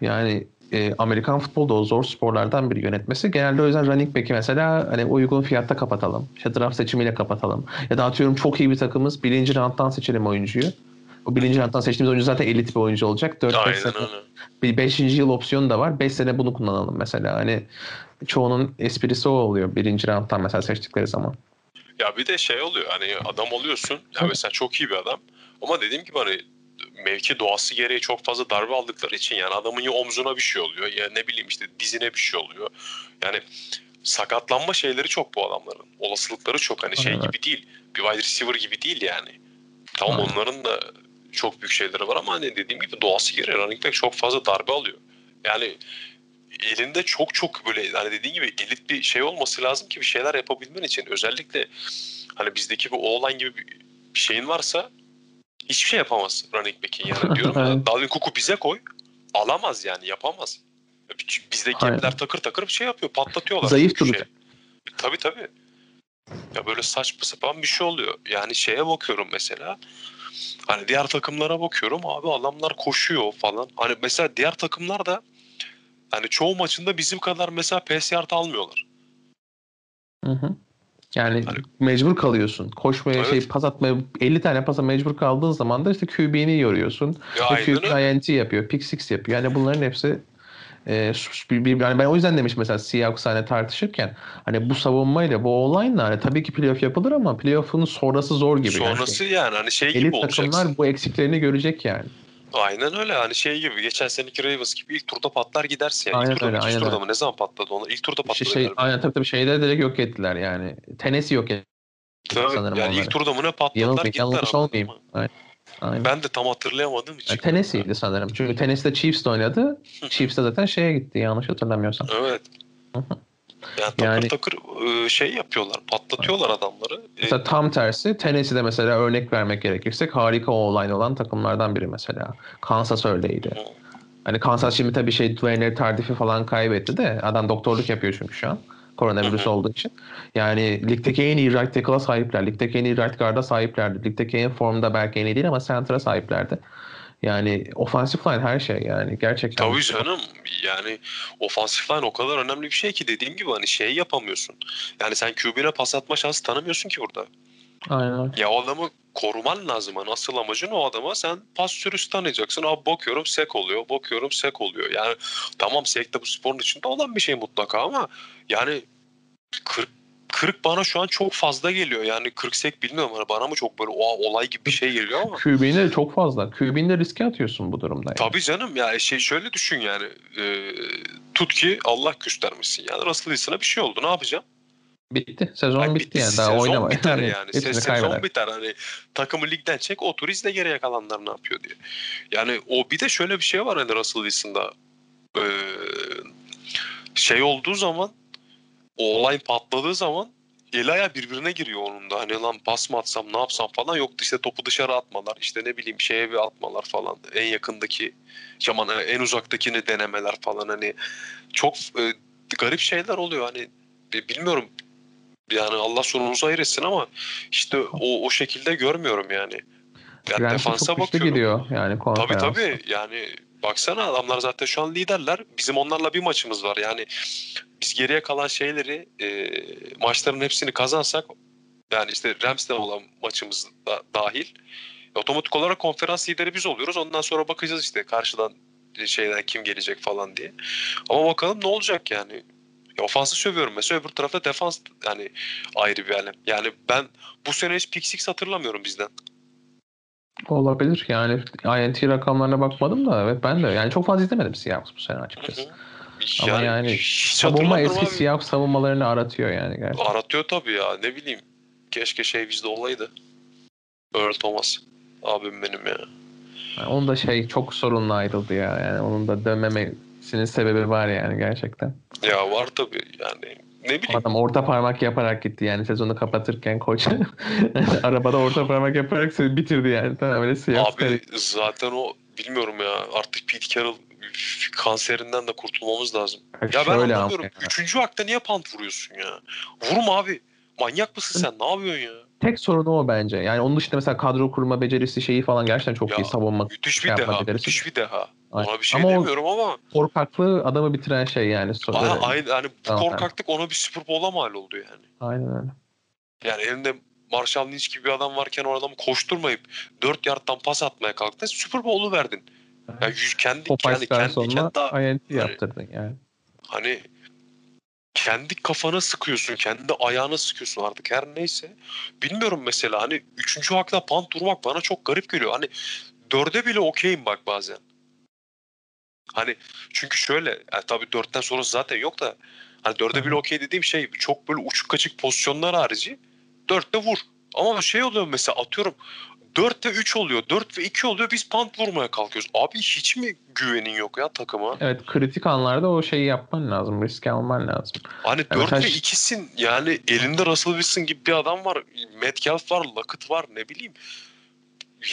Speaker 4: Yani e, Amerikan futbolda o zor sporlardan biri yönetmesi. Genelde o yüzden running back'i mesela hani uygun fiyatta kapatalım. İşte draft seçimiyle kapatalım. Ya da atıyorum çok iyi bir takımız. Birinci round'dan seçelim oyuncuyu. O birinci round'dan seçtiğimiz oyuncu zaten elit bir oyuncu olacak. 4-5
Speaker 2: Aynen
Speaker 4: sene bir 5. yıl opsiyonu da var. 5 sene bunu kullanalım mesela. Hani çoğunun esprisi o oluyor. Birinci round'dan mesela seçtikleri zaman.
Speaker 2: Ya bir de şey oluyor hani adam oluyorsun ya mesela çok iyi bir adam ama dediğim gibi hani mevki doğası gereği çok fazla darbe aldıkları için yani adamın ya omzuna bir şey oluyor ya ne bileyim işte dizine bir şey oluyor. Yani sakatlanma şeyleri çok bu adamların. Olasılıkları çok hani şey
Speaker 4: Aynen.
Speaker 2: gibi değil. Bir wide receiver gibi değil yani. Tamam
Speaker 4: Aynen.
Speaker 2: onların da çok büyük şeyleri var ama hani dediğim gibi doğası gereği running back çok fazla darbe alıyor. Yani elinde çok çok böyle hani dediğin gibi elit bir şey olması lazım ki bir şeyler yapabilmen için. Özellikle hani bizdeki bu oğlan gibi bir şeyin varsa hiçbir şey yapamaz running back'in yani. Diyorum
Speaker 4: Evet.
Speaker 2: Dalvin Cook'u bize koy alamaz yani yapamaz. Bizde
Speaker 4: Aynen.
Speaker 2: gapler takır takır bir şey yapıyor patlatıyorlar.
Speaker 4: Zayıf duracak.
Speaker 2: Şey. Tabii tabii. Ya böyle saçma sapan bir şey oluyor. Yani şeye bakıyorum mesela. Hani diğer takımlara bakıyorum abi adamlar koşuyor falan. Hani mesela diğer takımlar da hani çoğu maçında bizim kadar mesela pes yard almıyorlar.
Speaker 4: Hı hı. Yani
Speaker 2: Hani-
Speaker 4: mecbur kalıyorsun. Koşmaya
Speaker 2: Evet.
Speaker 4: şey pas atmaya 50 tane pasa mecbur kaldığın zaman da işte QB'ni yoruyorsun.
Speaker 2: Ya
Speaker 4: Ve QB
Speaker 2: öyle.
Speaker 4: INT yapıyor. Pick six yapıyor. Yani bunların hepsi e, bir, bir- yani ben o yüzden demiş mesela Seahawks hani tartışırken hani bu savunmayla bu olayla hani tabii ki playoff yapılır ama playoff'un sonrası zor gibi. Yani
Speaker 2: Sonrası yani hani şey gibi olacaksın.
Speaker 4: takımlar bu eksiklerini görecek yani.
Speaker 2: Aynen öyle hani şey gibi geçen seneki Ravens gibi ilk turda patlar gidersin. Yani.
Speaker 4: Aynen
Speaker 2: ilk turda
Speaker 4: öyle, aynen
Speaker 2: turda
Speaker 4: öyle.
Speaker 2: mı ne zaman patladı onu? İlk turda
Speaker 4: İşte
Speaker 2: patladı
Speaker 4: şey,
Speaker 2: galiba.
Speaker 4: aynen tabii tabii şeyleri direkt yok ettiler yani. Tennessee yok etti
Speaker 2: Tabii,
Speaker 4: sanırım
Speaker 2: yani
Speaker 4: onları.
Speaker 2: ilk turda mı ne patladılar
Speaker 4: Yanılmayayım,
Speaker 2: gittiler
Speaker 4: yanılmış olmayayım. Aynen. Aynen.
Speaker 2: Ben de tam hatırlayamadığım için.
Speaker 4: Yani Tennessee'ydi sanırım. Çünkü Tennessee'de Chiefs de oynadı. Chiefs de zaten şeye gitti yanlış hatırlamıyorsam.
Speaker 2: Evet. Yani takır
Speaker 4: Yani-
Speaker 2: takır e, şey yapıyorlar, patlatıyorlar adamları. E,
Speaker 4: Mesela tam tersi Tennessee'de mesela örnek vermek gerekirsek harika online olan takımlardan biri mesela. Kansas öyleydi. Hani Kansas şimdi tabii şey Dwayne Tardif'i falan kaybetti de adam doktorluk yapıyor çünkü şu an. Koronavirüs
Speaker 2: Hı hı.
Speaker 4: olduğu için. Yani ligdeki en iyi right tackle'a sahipler. Ligdeki en iyi right guard'a sahiplerdi. Ligdeki en formda belki en iyi değil ama center'a sahiplerdi. Yani offensive line her şey yani gerçekten.
Speaker 2: Tabii canım yani ofansif line o kadar önemli bir şey ki dediğim gibi hani şey yapamıyorsun. Yani sen QB'ne pas atma şansı tanımıyorsun ki burada.
Speaker 4: Aynen.
Speaker 2: Ya o adamı koruman lazım. Hani asıl amacın o adama sen pas sürüsü tanıyacaksın. Abi bakıyorum sek oluyor. Bakıyorum sek oluyor. Yani tamam sek de bu sporun içinde olan bir şey mutlaka ama yani 40 40 bana şu an çok fazla geliyor. Yani 40 sek bilmiyorum. Hani bana mı çok böyle o olay gibi bir şey geliyor ama.
Speaker 4: QB'ne çok fazla. QB'ne riske atıyorsun bu durumda. Yani.
Speaker 2: Tabii canım ya şey şöyle düşün yani e, tut ki Allah göstermesin yani Russell Wilson'a bir şey oldu ne yapacağım?
Speaker 4: Bitti. Sezon
Speaker 2: Ay,
Speaker 4: bitti, yani. Daha
Speaker 2: Sezon
Speaker 4: oynama.
Speaker 2: biter
Speaker 4: Yani
Speaker 2: Se- sezon
Speaker 4: kaybeder.
Speaker 2: biter hani takımı ligden çek otur izle geriye kalanlar ne yapıyor diye. Yani o bir de şöyle bir şey var hani Russell Wilson'da e, şey olduğu zaman o olay patladığı zaman el ayağı birbirine giriyor onun da. Hani lan pas mı atsam ne yapsam? falan. Yoktu işte topu dışarı atmalar işte ne bileyim şeye bir atmalar falan. En yakındaki aman en uzaktakini denemeler falan. Hani çok e, garip şeyler oluyor. Hani e, bilmiyorum. Yani Allah sonumuzu hayır etsin ama işte o, o şekilde görmüyorum yani. Yani defansa
Speaker 4: çok
Speaker 2: bakıyorum.
Speaker 4: gidiyor yani
Speaker 2: Tabii tabii. yani baksana adamlar zaten şu an liderler. Bizim onlarla bir maçımız var. Yani biz geriye kalan şeyleri e, maçların hepsini kazansak yani işte Rams'le olan maçımız da dahil otomatik olarak konferans lideri biz oluyoruz. Ondan sonra bakacağız işte karşıdan şeyden kim gelecek falan diye. Ama bakalım ne olacak yani. Ya ofansı sövüyorum mesela öbür tarafta defans yani ayrı bir alem. Yani ben bu sene hiç pick six hatırlamıyorum bizden.
Speaker 4: Olabilir yani INT rakamlarına bakmadım da evet ben de yani çok fazla izlemedim Seahawks bu sene açıkçası. Ama yani
Speaker 2: hiç
Speaker 4: Savunma eski
Speaker 2: abi.
Speaker 4: Seahawks savunmalarını aratıyor yani gerçekten.
Speaker 2: Aratıyor tabii ya ne bileyim. keşke şey bizde olaydı. Earl Thomas. Abim benim ya.
Speaker 4: Yani onun da şey çok sorunlu ayrıldı ya. Yani onun da dönmemesinin sebebi var yani gerçekten.
Speaker 2: Ya var tabii yani. Ne bileyim.
Speaker 4: adam orta parmak yaparak gitti yani sezonu kapatırken koç. Arabada orta parmak yaparak bitirdi yani. Tamam öyle siyah
Speaker 2: Abi zaten o bilmiyorum ya artık Pete Carroll kanserinden de kurtulmamız lazım. Ya ben
Speaker 4: Şöyle ama
Speaker 2: anlamıyorum.
Speaker 4: ya.
Speaker 2: Üçüncü hakta niye pant vuruyorsun ya? Vurma abi. Manyak mısın sen? Ne yapıyorsun ya?
Speaker 4: Tek sorunu o bence. Yani onun dışında mesela kadro kurma becerisi şeyi falan gerçekten çok
Speaker 2: Ya,
Speaker 4: iyi savunma.
Speaker 2: Müthiş bir
Speaker 4: Şey
Speaker 2: deha.
Speaker 4: becerisi.
Speaker 2: Müthiş bir deha.
Speaker 4: Aynen.
Speaker 2: Ona bir şey
Speaker 4: Ama
Speaker 2: demiyorum ama.
Speaker 4: Korkaklığı adamı bitiren şey yani. Evet.
Speaker 2: aynı, hani bu
Speaker 4: Tamam,
Speaker 2: korkaklık ona bir Super Bowl'a mal oldu yani.
Speaker 4: Aynen öyle.
Speaker 2: Yani elinde Marshall Lynch gibi bir adam varken o adamı koşturmayıp 4 yardtan pas atmaya kalktı. Super Bowl'u verdin. Yani yüz, kendi, yani
Speaker 4: Popeyes'ten
Speaker 2: kendi,
Speaker 4: sonra
Speaker 2: kendi,
Speaker 4: INT yaptırdın yani.
Speaker 2: hani kendi kafana sıkıyorsun, kendi ayağına sıkıyorsun artık her neyse. Bilmiyorum mesela hani üçüncü hakta pant durmak bana çok garip geliyor. Hani dörde bile okeyim bak bazen. Hani çünkü şöyle yani tabii dörtten sonrası zaten yok da hani dörde bile okey dediğim şey çok böyle uçuk kaçık pozisyonlar harici dörtte vur. Ama şey oluyor mesela atıyorum 4 ve 3 oluyor. 4 ve 2 oluyor. Biz pant vurmaya kalkıyoruz. Abi hiç mi güvenin yok ya takıma?
Speaker 4: Evet kritik anlarda o şeyi yapman lazım. Riski alman lazım.
Speaker 2: Hani
Speaker 4: Evet,
Speaker 2: 4
Speaker 4: her
Speaker 2: ve
Speaker 4: şey-
Speaker 2: 2'sin yani elinde Russell Wilson gibi bir adam var. Metcalf var, Lockett var ne bileyim.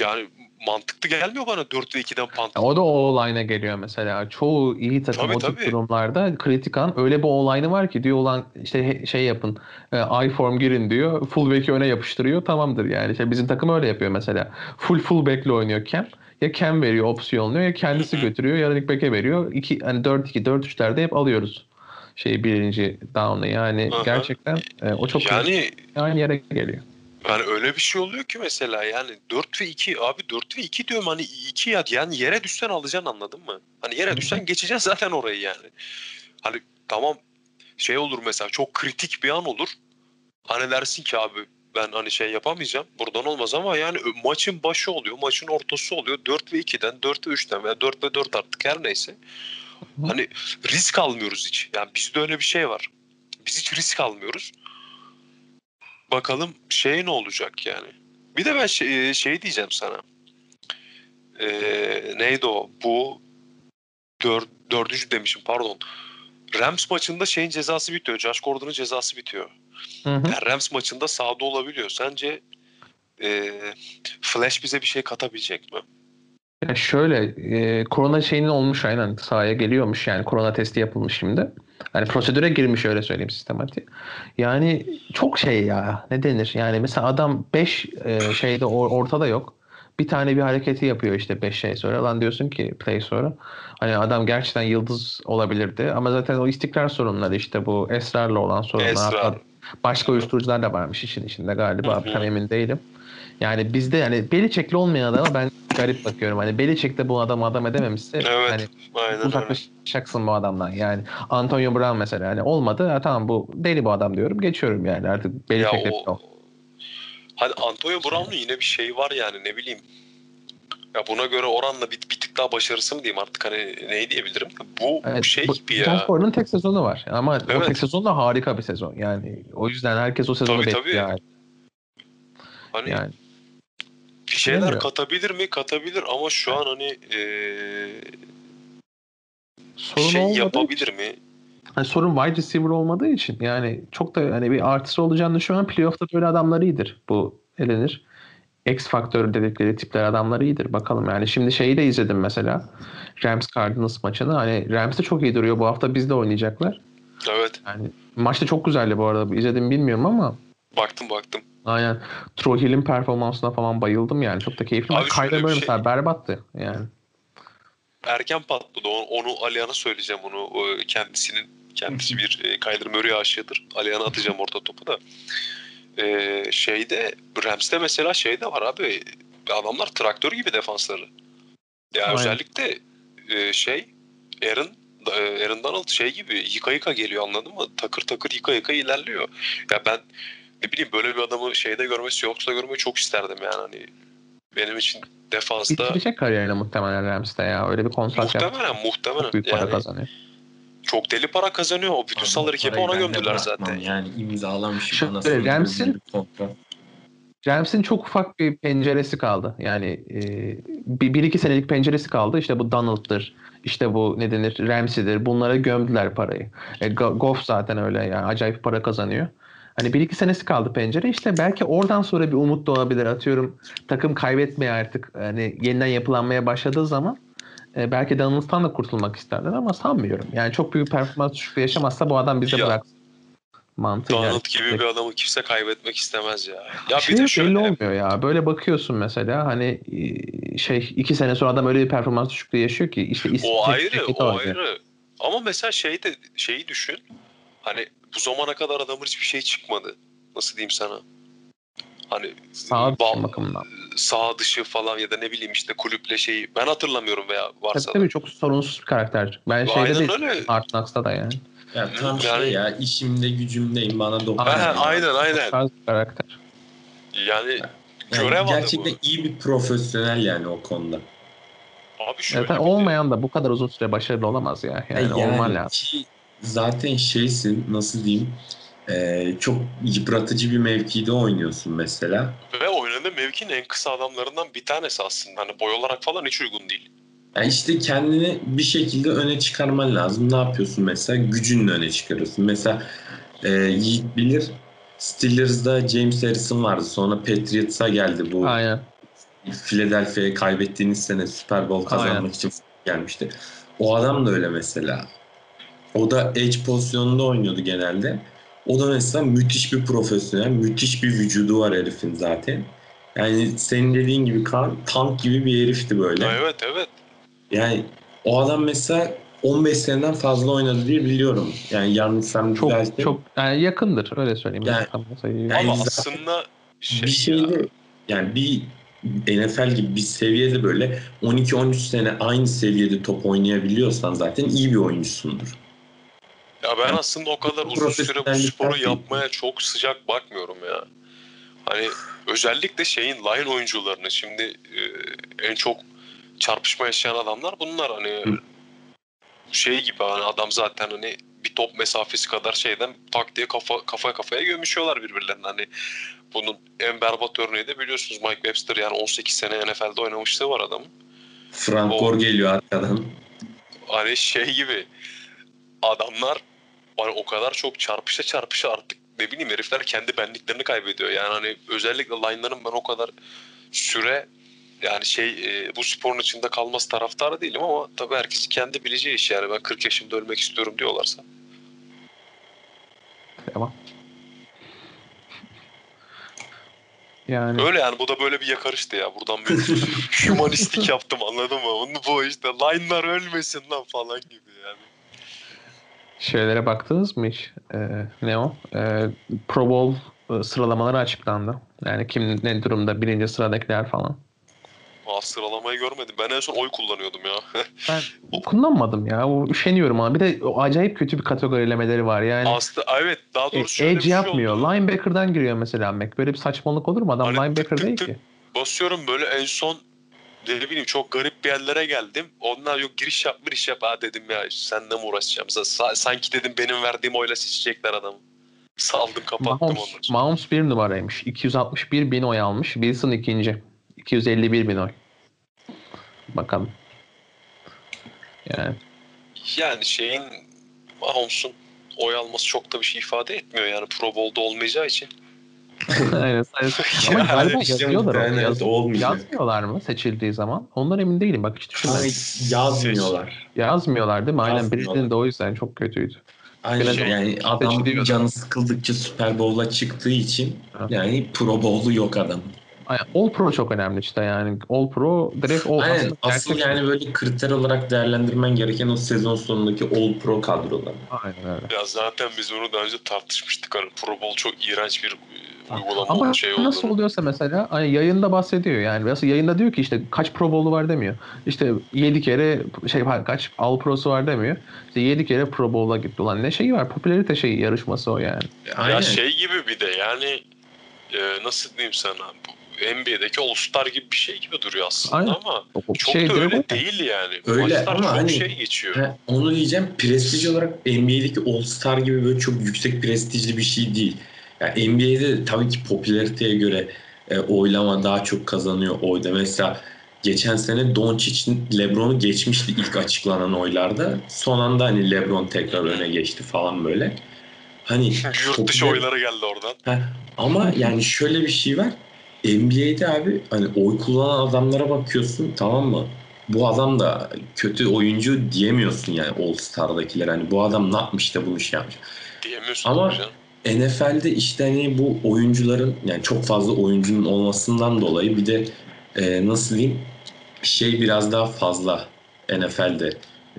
Speaker 2: Yani mantıklı gelmiyor bana 4 ve 2'den pant.
Speaker 4: Ya O da o line'a geliyor mesela. Çoğu iyi takım
Speaker 2: Tabii,
Speaker 4: o
Speaker 2: tabii.
Speaker 4: durumlarda kritik an öyle bir o line'ı var ki diyor olan işte şey yapın e, I form girin diyor. Fullback'i öne yapıştırıyor tamamdır yani. İşte bizim takım öyle yapıyor mesela. Full fullback'le oynuyor Cam. Ya Cam veriyor opsiyonluyor ya kendisi götürüyor ya running back'e veriyor. İki, hani 4-2 4-3'lerde hep alıyoruz. Şey birinci down'ı yani gerçekten e, o çok
Speaker 2: Yani
Speaker 4: aynı yere geliyor.
Speaker 2: Yani öyle bir şey oluyor ki mesela yani 4 ve 2 abi 4 ve 2 diyorum hani 2 ya yani yere düşsen alacaksın anladın mı? Hani yere düşsen geçeceksin zaten orayı yani. Hani tamam şey olur mesela çok kritik bir an olur. Hani dersin ki abi ben hani şey yapamayacağım. Buradan olmaz ama yani maçın başı oluyor. Maçın ortası oluyor. 4 ve 2'den 4 ve 3'ten veya 4 ve 4 artık her neyse. Hani risk almıyoruz hiç. Yani bizde öyle bir şey var. Biz hiç risk almıyoruz. Bakalım şey ne olacak yani. Bir de ben şey, şey diyeceğim sana. Ee, neydi o? Bu dör, dördüncü demişim pardon. Rams maçında şeyin cezası bitiyor. Josh Gordon'un cezası bitiyor.
Speaker 4: Hı hı.
Speaker 2: Yani Rams maçında sahada olabiliyor. Sence e, Flash bize bir şey katabilecek mi?
Speaker 4: Ya şöyle e, korona şeyinin olmuş aynen sahaya geliyormuş yani korona testi yapılmış şimdi. Hani prosedüre girmiş öyle söyleyeyim sistematik. Yani çok şey ya ne denir yani mesela adam 5 şeyde or- ortada yok. Bir tane bir hareketi yapıyor işte 5 şey sonra. Lan diyorsun ki play sonra. Hani adam gerçekten yıldız olabilirdi. Ama zaten o istikrar sorunları işte bu esrarla olan sorunlar.
Speaker 2: Esrar.
Speaker 4: Başka uyuşturucular da varmış işin içinde galiba. Tam emin değilim. Yani bizde yani Belichick'li olmayan adama ben garip bakıyorum. Hani Belichick de bu adamı adam edememişse
Speaker 2: Evet.
Speaker 4: hani
Speaker 2: Aynen öyle.
Speaker 4: uzaklaşacaksın bu adamdan. Yani Antonio Brown mesela hani olmadı. Ha, tamam bu deli bu adam diyorum. Geçiyorum yani artık
Speaker 2: Ya
Speaker 4: Belichick'le
Speaker 2: o,
Speaker 4: o...
Speaker 2: hani Antonio Brown'un yine bir şeyi var yani ne bileyim. Ya buna göre oranla bir, bir tık daha başarısı mı diyeyim artık hani neyi diyebilirim? Bu, bu şey
Speaker 4: bu,
Speaker 2: gibi ya.
Speaker 4: Gordon'un tek sezonu var. Ama o
Speaker 2: Evet.
Speaker 4: tek sezon da harika bir sezon. Yani o yüzden herkes o sezonu
Speaker 2: Tabii, tabii.
Speaker 4: bekliyor. Yani.
Speaker 2: Hani
Speaker 4: yani
Speaker 2: bir şeyler
Speaker 4: Bilmiyorum.
Speaker 2: katabilir mi? Katabilir ama şu an hani eee
Speaker 4: sorun
Speaker 2: şey yapabilir mi?
Speaker 4: Hani sorun wide receiver olmadığı için yani çok da hani bir artısı olacağını düşünüyorum. Playoff'ta böyle adamlar iyidir. Bu ne denir? X faktör dedikleri tipler adamlar iyidir. Bakalım yani. Şimdi şeyi de izledim mesela. Rams Cardinals maçını. Hani Rams de çok iyi duruyor. Bu hafta bizde oynayacaklar.
Speaker 2: Evet.
Speaker 4: Yani maç da çok güzeldi bu arada. İzledim bilmiyorum ama
Speaker 2: Baktım baktım.
Speaker 4: Aynen Troy Hill'in performansına falan bayıldım yani. Çok da keyifli.
Speaker 2: Abi bir
Speaker 4: Murray
Speaker 2: şey-
Speaker 4: mesela berbattı yani.
Speaker 2: Erken patladı. Onu, onu Alihan'a söyleyeceğim onu. Kendisinin kendisi bir e, Kyler Murray aşığıdır. Alihan'a atacağım orta topu da. E, şeyde Rams'te mesela şey de var abi. Adamlar traktör gibi defansları. Ya
Speaker 4: Aynen.
Speaker 2: özellikle e, şey Aaron e, Aaron Donald şey gibi yıka yıka geliyor anladın mı? Takır takır yıka yıka ilerliyor. Ya ben ne bileyim böyle bir adamı şeyde görmeyi Seahawks'ta görmeyi çok isterdim yani hani benim için defansta
Speaker 4: Bitirecek kariyerini muhtemelen Rams'te ya. Öyle bir kontrat yaptı.
Speaker 2: muhtemelen muhtemelen
Speaker 4: Çok büyük para
Speaker 2: yani
Speaker 4: kazanıyor.
Speaker 2: çok deli para kazanıyor. O bütün salary cap'i ona gömdüler zaten.
Speaker 3: Yani imzalamış
Speaker 4: Şöyle, Rams'in-. Rams'in çok ufak bir penceresi kaldı. Yani e, bir, bir iki senelik penceresi kaldı. İşte bu Donald'dır. İşte bu ne denir Ramsey'dir. Bunlara gömdüler parayı. E, Goff zaten öyle yani acayip para kazanıyor. Hani bir iki senesi kaldı pencere. İşte belki oradan sonra bir umut doğabilir. Atıyorum takım kaybetmeye artık hani yeniden yapılanmaya başladığı zaman e, belki Donald'tan da kurtulmak isterler ama sanmıyorum. Yani çok büyük performans düşüklüğü yaşamazsa bu adam bize
Speaker 2: Ya,
Speaker 4: bıraksın. Mantığı
Speaker 2: Donald
Speaker 4: yani.
Speaker 2: gibi bir adamı kimse kaybetmek istemez ya. Ya
Speaker 4: şey
Speaker 2: bir de
Speaker 4: belli
Speaker 2: şöyle
Speaker 4: olmuyor ya. Böyle bakıyorsun mesela hani e, şey iki sene sonra adam öyle bir performans düşüklüğü yaşıyor ki işte
Speaker 2: o ayrı, o ayrı. Ama mesela şey de şeyi düşün. Hani bu zamana kadar adamın hiçbir şey çıkmadı. Nasıl diyeyim sana? Hani
Speaker 4: Sağ dışı
Speaker 2: bal-
Speaker 4: bakımından.
Speaker 2: sağ dışı falan ya da ne bileyim işte kulüple şeyi ben hatırlamıyorum veya
Speaker 4: Tabii
Speaker 2: varsa da.
Speaker 4: tabii çok sorunsuz bir karakter. Ben şeyde
Speaker 2: Aynen
Speaker 4: değil.
Speaker 2: öyle.
Speaker 4: Knocks'ta da yani.
Speaker 3: Ya tam
Speaker 2: Yani-
Speaker 3: şey ya işimde gücümdeyim bana dokun.
Speaker 2: Aynen aynen
Speaker 4: karakter.
Speaker 2: Yani
Speaker 3: Yani
Speaker 2: görev
Speaker 3: gerçekten iyi bir profesyonel yani o konuda.
Speaker 2: Abi şöyle
Speaker 4: Zaten
Speaker 2: de-
Speaker 4: olmayan da bu kadar uzun süre başarılı olamaz ya. Yani, olman lazım.
Speaker 3: ki zaten şeysin nasıl diyeyim e, çok yıpratıcı bir mevkide oynuyorsun mesela.
Speaker 2: Ve oynadığı mevkinin en kısa adamlarından bir tanesi aslında. Hani boy olarak falan hiç uygun değil.
Speaker 3: Yani işte kendini bir şekilde öne çıkarman lazım. Ne yapıyorsun mesela? Gücünle öne çıkarıyorsun. Mesela e, Yiğit bilir Steelers'da James Harrison vardı. Sonra Patriots'a geldi bu.
Speaker 4: Aynen.
Speaker 3: Philadelphia'ya kaybettiğiniz sene Super Bowl kazanmak
Speaker 4: Aynen.
Speaker 3: için gelmişti. O adam da öyle mesela. O da edge pozisyonunda oynuyordu genelde. O da mesela müthiş bir profesyonel, müthiş bir vücudu var herifin zaten. Yani senin dediğin gibi Kaan, tank gibi bir herifti böyle.
Speaker 2: Evet evet.
Speaker 3: Yani o adam mesela 15 seneden fazla oynadı diye biliyorum. Yani yanlışsam
Speaker 4: Çok
Speaker 3: düzeltin.
Speaker 4: çok yani yakındır öyle söyleyeyim.
Speaker 3: Yani-
Speaker 4: Tam
Speaker 3: Yani
Speaker 2: Ama aslında şey
Speaker 3: bir şeyde yani bir NFL gibi bir seviyede böyle 12-13 sene aynı seviyede top oynayabiliyorsan zaten iyi bir oyuncusundur.
Speaker 2: Ya ben aslında o kadar uzun süre bu sporu yapmaya çok sıcak bakmıyorum ya. Hani özellikle şeyin line oyuncularını şimdi e, en çok çarpışma yaşayan adamlar bunlar hani
Speaker 3: Hı.
Speaker 2: şey gibi hani adam zaten hani bir top mesafesi kadar şeyden tak diye kafa kafa kafaya gömüşüyorlar birbirlerine hani bunun en berbat örneği de biliyorsunuz Mike Webster yani 18 sene NFL'de oynamışlığı var adamın.
Speaker 3: Frank
Speaker 2: O-
Speaker 3: Gore geliyor arkadan.
Speaker 2: hani şey gibi adamlar hani o kadar çok çarpışa çarpışa artık ne bileyim herifler kendi benliklerini kaybediyor. Yani hani özellikle line'ların ben o kadar süre yani şey e, bu sporun içinde kalması taraftarı değilim ama tabii herkesin kendi bileceği iş yani ben 40 yaşımda ölmek istiyorum diyorlarsa.
Speaker 4: Ama. Yani
Speaker 2: Öyle yani bu da böyle bir yakarıştı ya. Buradan bir humanistik yaptım anladın mı? Bunu bu işte line'lar ölmesin lan falan gibi yani.
Speaker 4: Şeylere baktınız mı hiç? Ee, ne o? Ee, Pro Bowl e, sıralamaları açıklandı. Yani kim ne durumda birinci sıradakiler falan.
Speaker 2: Aa, sıralamayı görmedim. Ben en son oy kullanıyordum ya.
Speaker 4: Ben kullanmadım ya. O, üşeniyorum ama bir de o acayip kötü bir kategorilemeleri var. Yani
Speaker 2: Aslında evet daha
Speaker 4: e,
Speaker 2: doğrusu şöyle bir
Speaker 4: edge
Speaker 2: şey
Speaker 4: yapmıyor.
Speaker 2: oldu.
Speaker 4: Linebacker'dan giriyor mesela Mac. Böyle bir saçmalık olur mu? Adam
Speaker 2: Hani tık
Speaker 4: linebacker
Speaker 2: tık
Speaker 4: değil
Speaker 2: tık.
Speaker 4: ki.
Speaker 2: basıyorum böyle en son ne bileyim çok garip bir yerlere geldim. Onlar yok giriş yap giriş yap ha dedim ya senle mi uğraşacağım? Sa- sanki dedim benim verdiğim oyla seçecekler adamı. Saldım kapattım
Speaker 4: Mahomes,
Speaker 2: onları.
Speaker 4: Mahomes bir numaraymış. 261 bin oy almış. Wilson ikinci. 251 bin oy. Bakalım. Yani
Speaker 2: Yani şeyin Mahomes'un oy alması çok da bir şey ifade etmiyor yani Pro Bowl'da olmayacağı için.
Speaker 4: Aynen. sayısı- Ama galiba
Speaker 3: işte
Speaker 4: yazıyorlar onu. Yaz,
Speaker 3: olmayacak.
Speaker 4: yazmıyorlar mı seçildiği zaman? Ondan emin değilim. Bak hiç düşünmedim.
Speaker 3: Yazmıyorlar.
Speaker 4: Yazmıyorlar değil mi? Aynen. Britney'in de o yüzden çok kötüydü.
Speaker 3: Aynen
Speaker 4: Biraz
Speaker 3: yani adam canı sıkıldıkça Super Bowl'a çıktığı için
Speaker 4: Ha.
Speaker 3: yani Pro Bowl'u yok adam.
Speaker 4: All Pro çok önemli işte yani. All Pro direkt All
Speaker 3: Aynen
Speaker 4: aslında
Speaker 3: asıl
Speaker 4: gerçek-
Speaker 3: yani böyle kriter olarak değerlendirmen gereken o sezon sonundaki All Pro kadrolar.
Speaker 4: Aynen öyle.
Speaker 2: Ya zaten biz onu daha önce tartışmıştık. Hani Pro Bowl çok iğrenç bir uygulama
Speaker 4: Ama
Speaker 2: şey
Speaker 4: nasıl
Speaker 2: olduğunu.
Speaker 4: oluyorsa mesela hani yayında bahsediyor yani. Mesela yayında diyor ki işte kaç Pro Bowl'u var demiyor. İşte 7 kere şey kaç All Pro'su var demiyor. İşte 7 kere Pro Bowl'a gitti. Ulan ne şeyi var? Popülarite şeyi yarışması o yani.
Speaker 3: Aynen.
Speaker 2: Ya şey gibi bir de yani e, nasıl diyeyim sana bu NBA'deki All-Star gibi bir şey gibi duruyor aslında
Speaker 4: Aynen.
Speaker 2: ama
Speaker 4: O,
Speaker 2: çok
Speaker 4: şey
Speaker 2: da öyle
Speaker 4: o.
Speaker 2: değil yani.
Speaker 3: Öyle
Speaker 2: Maçlar
Speaker 3: ama
Speaker 2: çok
Speaker 3: hani-
Speaker 2: şey geçiyor.
Speaker 3: Ha, onu diyeceğim prestij olarak NBA'deki All Star gibi böyle çok yüksek prestijli bir şey değil. Yani NBA'de tabii ki popülariteye göre e, oylama daha çok kazanıyor oyda. Mesela geçen sene Doncic LeBron'u geçmişti ilk açıklanan oylarda. Son anda hani LeBron tekrar öne geçti falan böyle. Hani
Speaker 2: Yurt dışı
Speaker 3: popüler-
Speaker 2: oyları geldi oradan.
Speaker 3: Heh, ama yani şöyle bir şey var. NBA'de abi hani oy kullanan adamlara bakıyorsun tamam mı? Bu adam da kötü oyuncu diyemiyorsun yani All Star'dakiler. Hani bu adam ne yapmış da bunu şey yapmış.
Speaker 2: Diyemiyorsun
Speaker 3: Ama-. NFL'de işte hani bu oyuncuların yani çok fazla oyuncunun olmasından dolayı bir de e, nasıl diyeyim şey biraz daha fazla NFL'de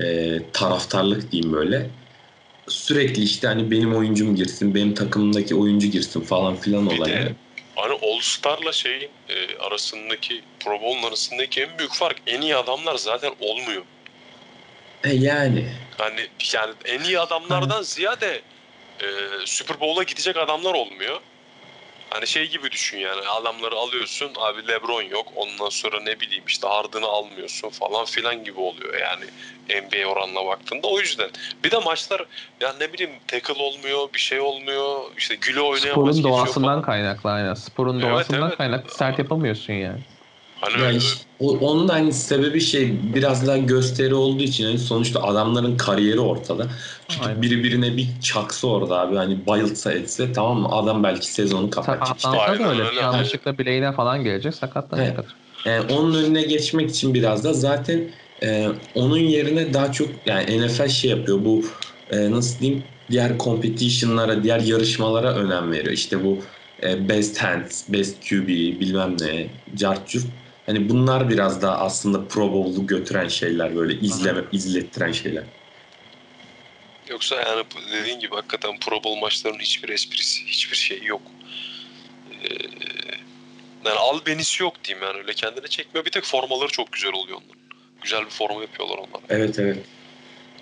Speaker 3: e, taraftarlık diyeyim böyle. Sürekli işte hani benim oyuncum girsin, benim takımımdaki oyuncu girsin falan filan
Speaker 2: Bir
Speaker 3: olayı.
Speaker 2: de hani All Star'la şeyin e, arasındaki Pro Bowl'un arasındaki en büyük fark en iyi adamlar zaten olmuyor.
Speaker 3: E yani
Speaker 2: Hani yani en iyi adamlardan ziyade e, Super Bowl'a gidecek adamlar olmuyor. Hani şey gibi düşün yani adamları alıyorsun abi Lebron yok ondan sonra ne bileyim işte Harden'ı almıyorsun falan filan gibi oluyor yani NBA oranına baktığında o yüzden. Bir de maçlar yani ne bileyim tackle olmuyor bir şey olmuyor işte güle oynaya maç
Speaker 4: Sporun doğasından
Speaker 2: falan.
Speaker 4: kaynaklı aynen. Sporun
Speaker 2: Evet,
Speaker 4: doğasından
Speaker 2: evet.
Speaker 4: kaynaklı sert yapamıyorsun yani.
Speaker 2: Hani
Speaker 3: ya
Speaker 2: öyle-
Speaker 3: işte o- onun da hani sebebi şey biraz daha gösteri olduğu için hani sonuçta adamların kariyeri ortada. Tutup
Speaker 4: Aynen.
Speaker 3: biri birine bir çaksa orada abi hani bayıltsa etse tamam mı adam belki sezonu kapatacak. işte.
Speaker 4: Sakatlansa
Speaker 2: Aynen
Speaker 4: da öyle.
Speaker 2: öyle.
Speaker 4: Bir yanlışlıkla bileğine falan gelecek sakatlanacak.
Speaker 3: Yani onun önüne geçmek için biraz da zaten e, onun yerine daha çok yani NFL şey yapıyor bu e, nasıl diyeyim diğer competition'lara, diğer yarışmalara önem veriyor. İşte bu e, best hands, best QB bilmem ne, cart curt. Hani bunlar biraz daha aslında Pro Bowl'u götüren şeyler böyle izleme, izlettiren şeyler.
Speaker 2: Yoksa yani dediğin gibi hakikaten Pro Bowl maçlarının hiçbir esprisi, hiçbir şeyi yok. Ee, yani albenisi yok diyeyim yani öyle kendine çekmiyor. Bir tek formaları çok güzel oluyor onların. Güzel bir forma yapıyorlar onlar.
Speaker 3: Evet evet.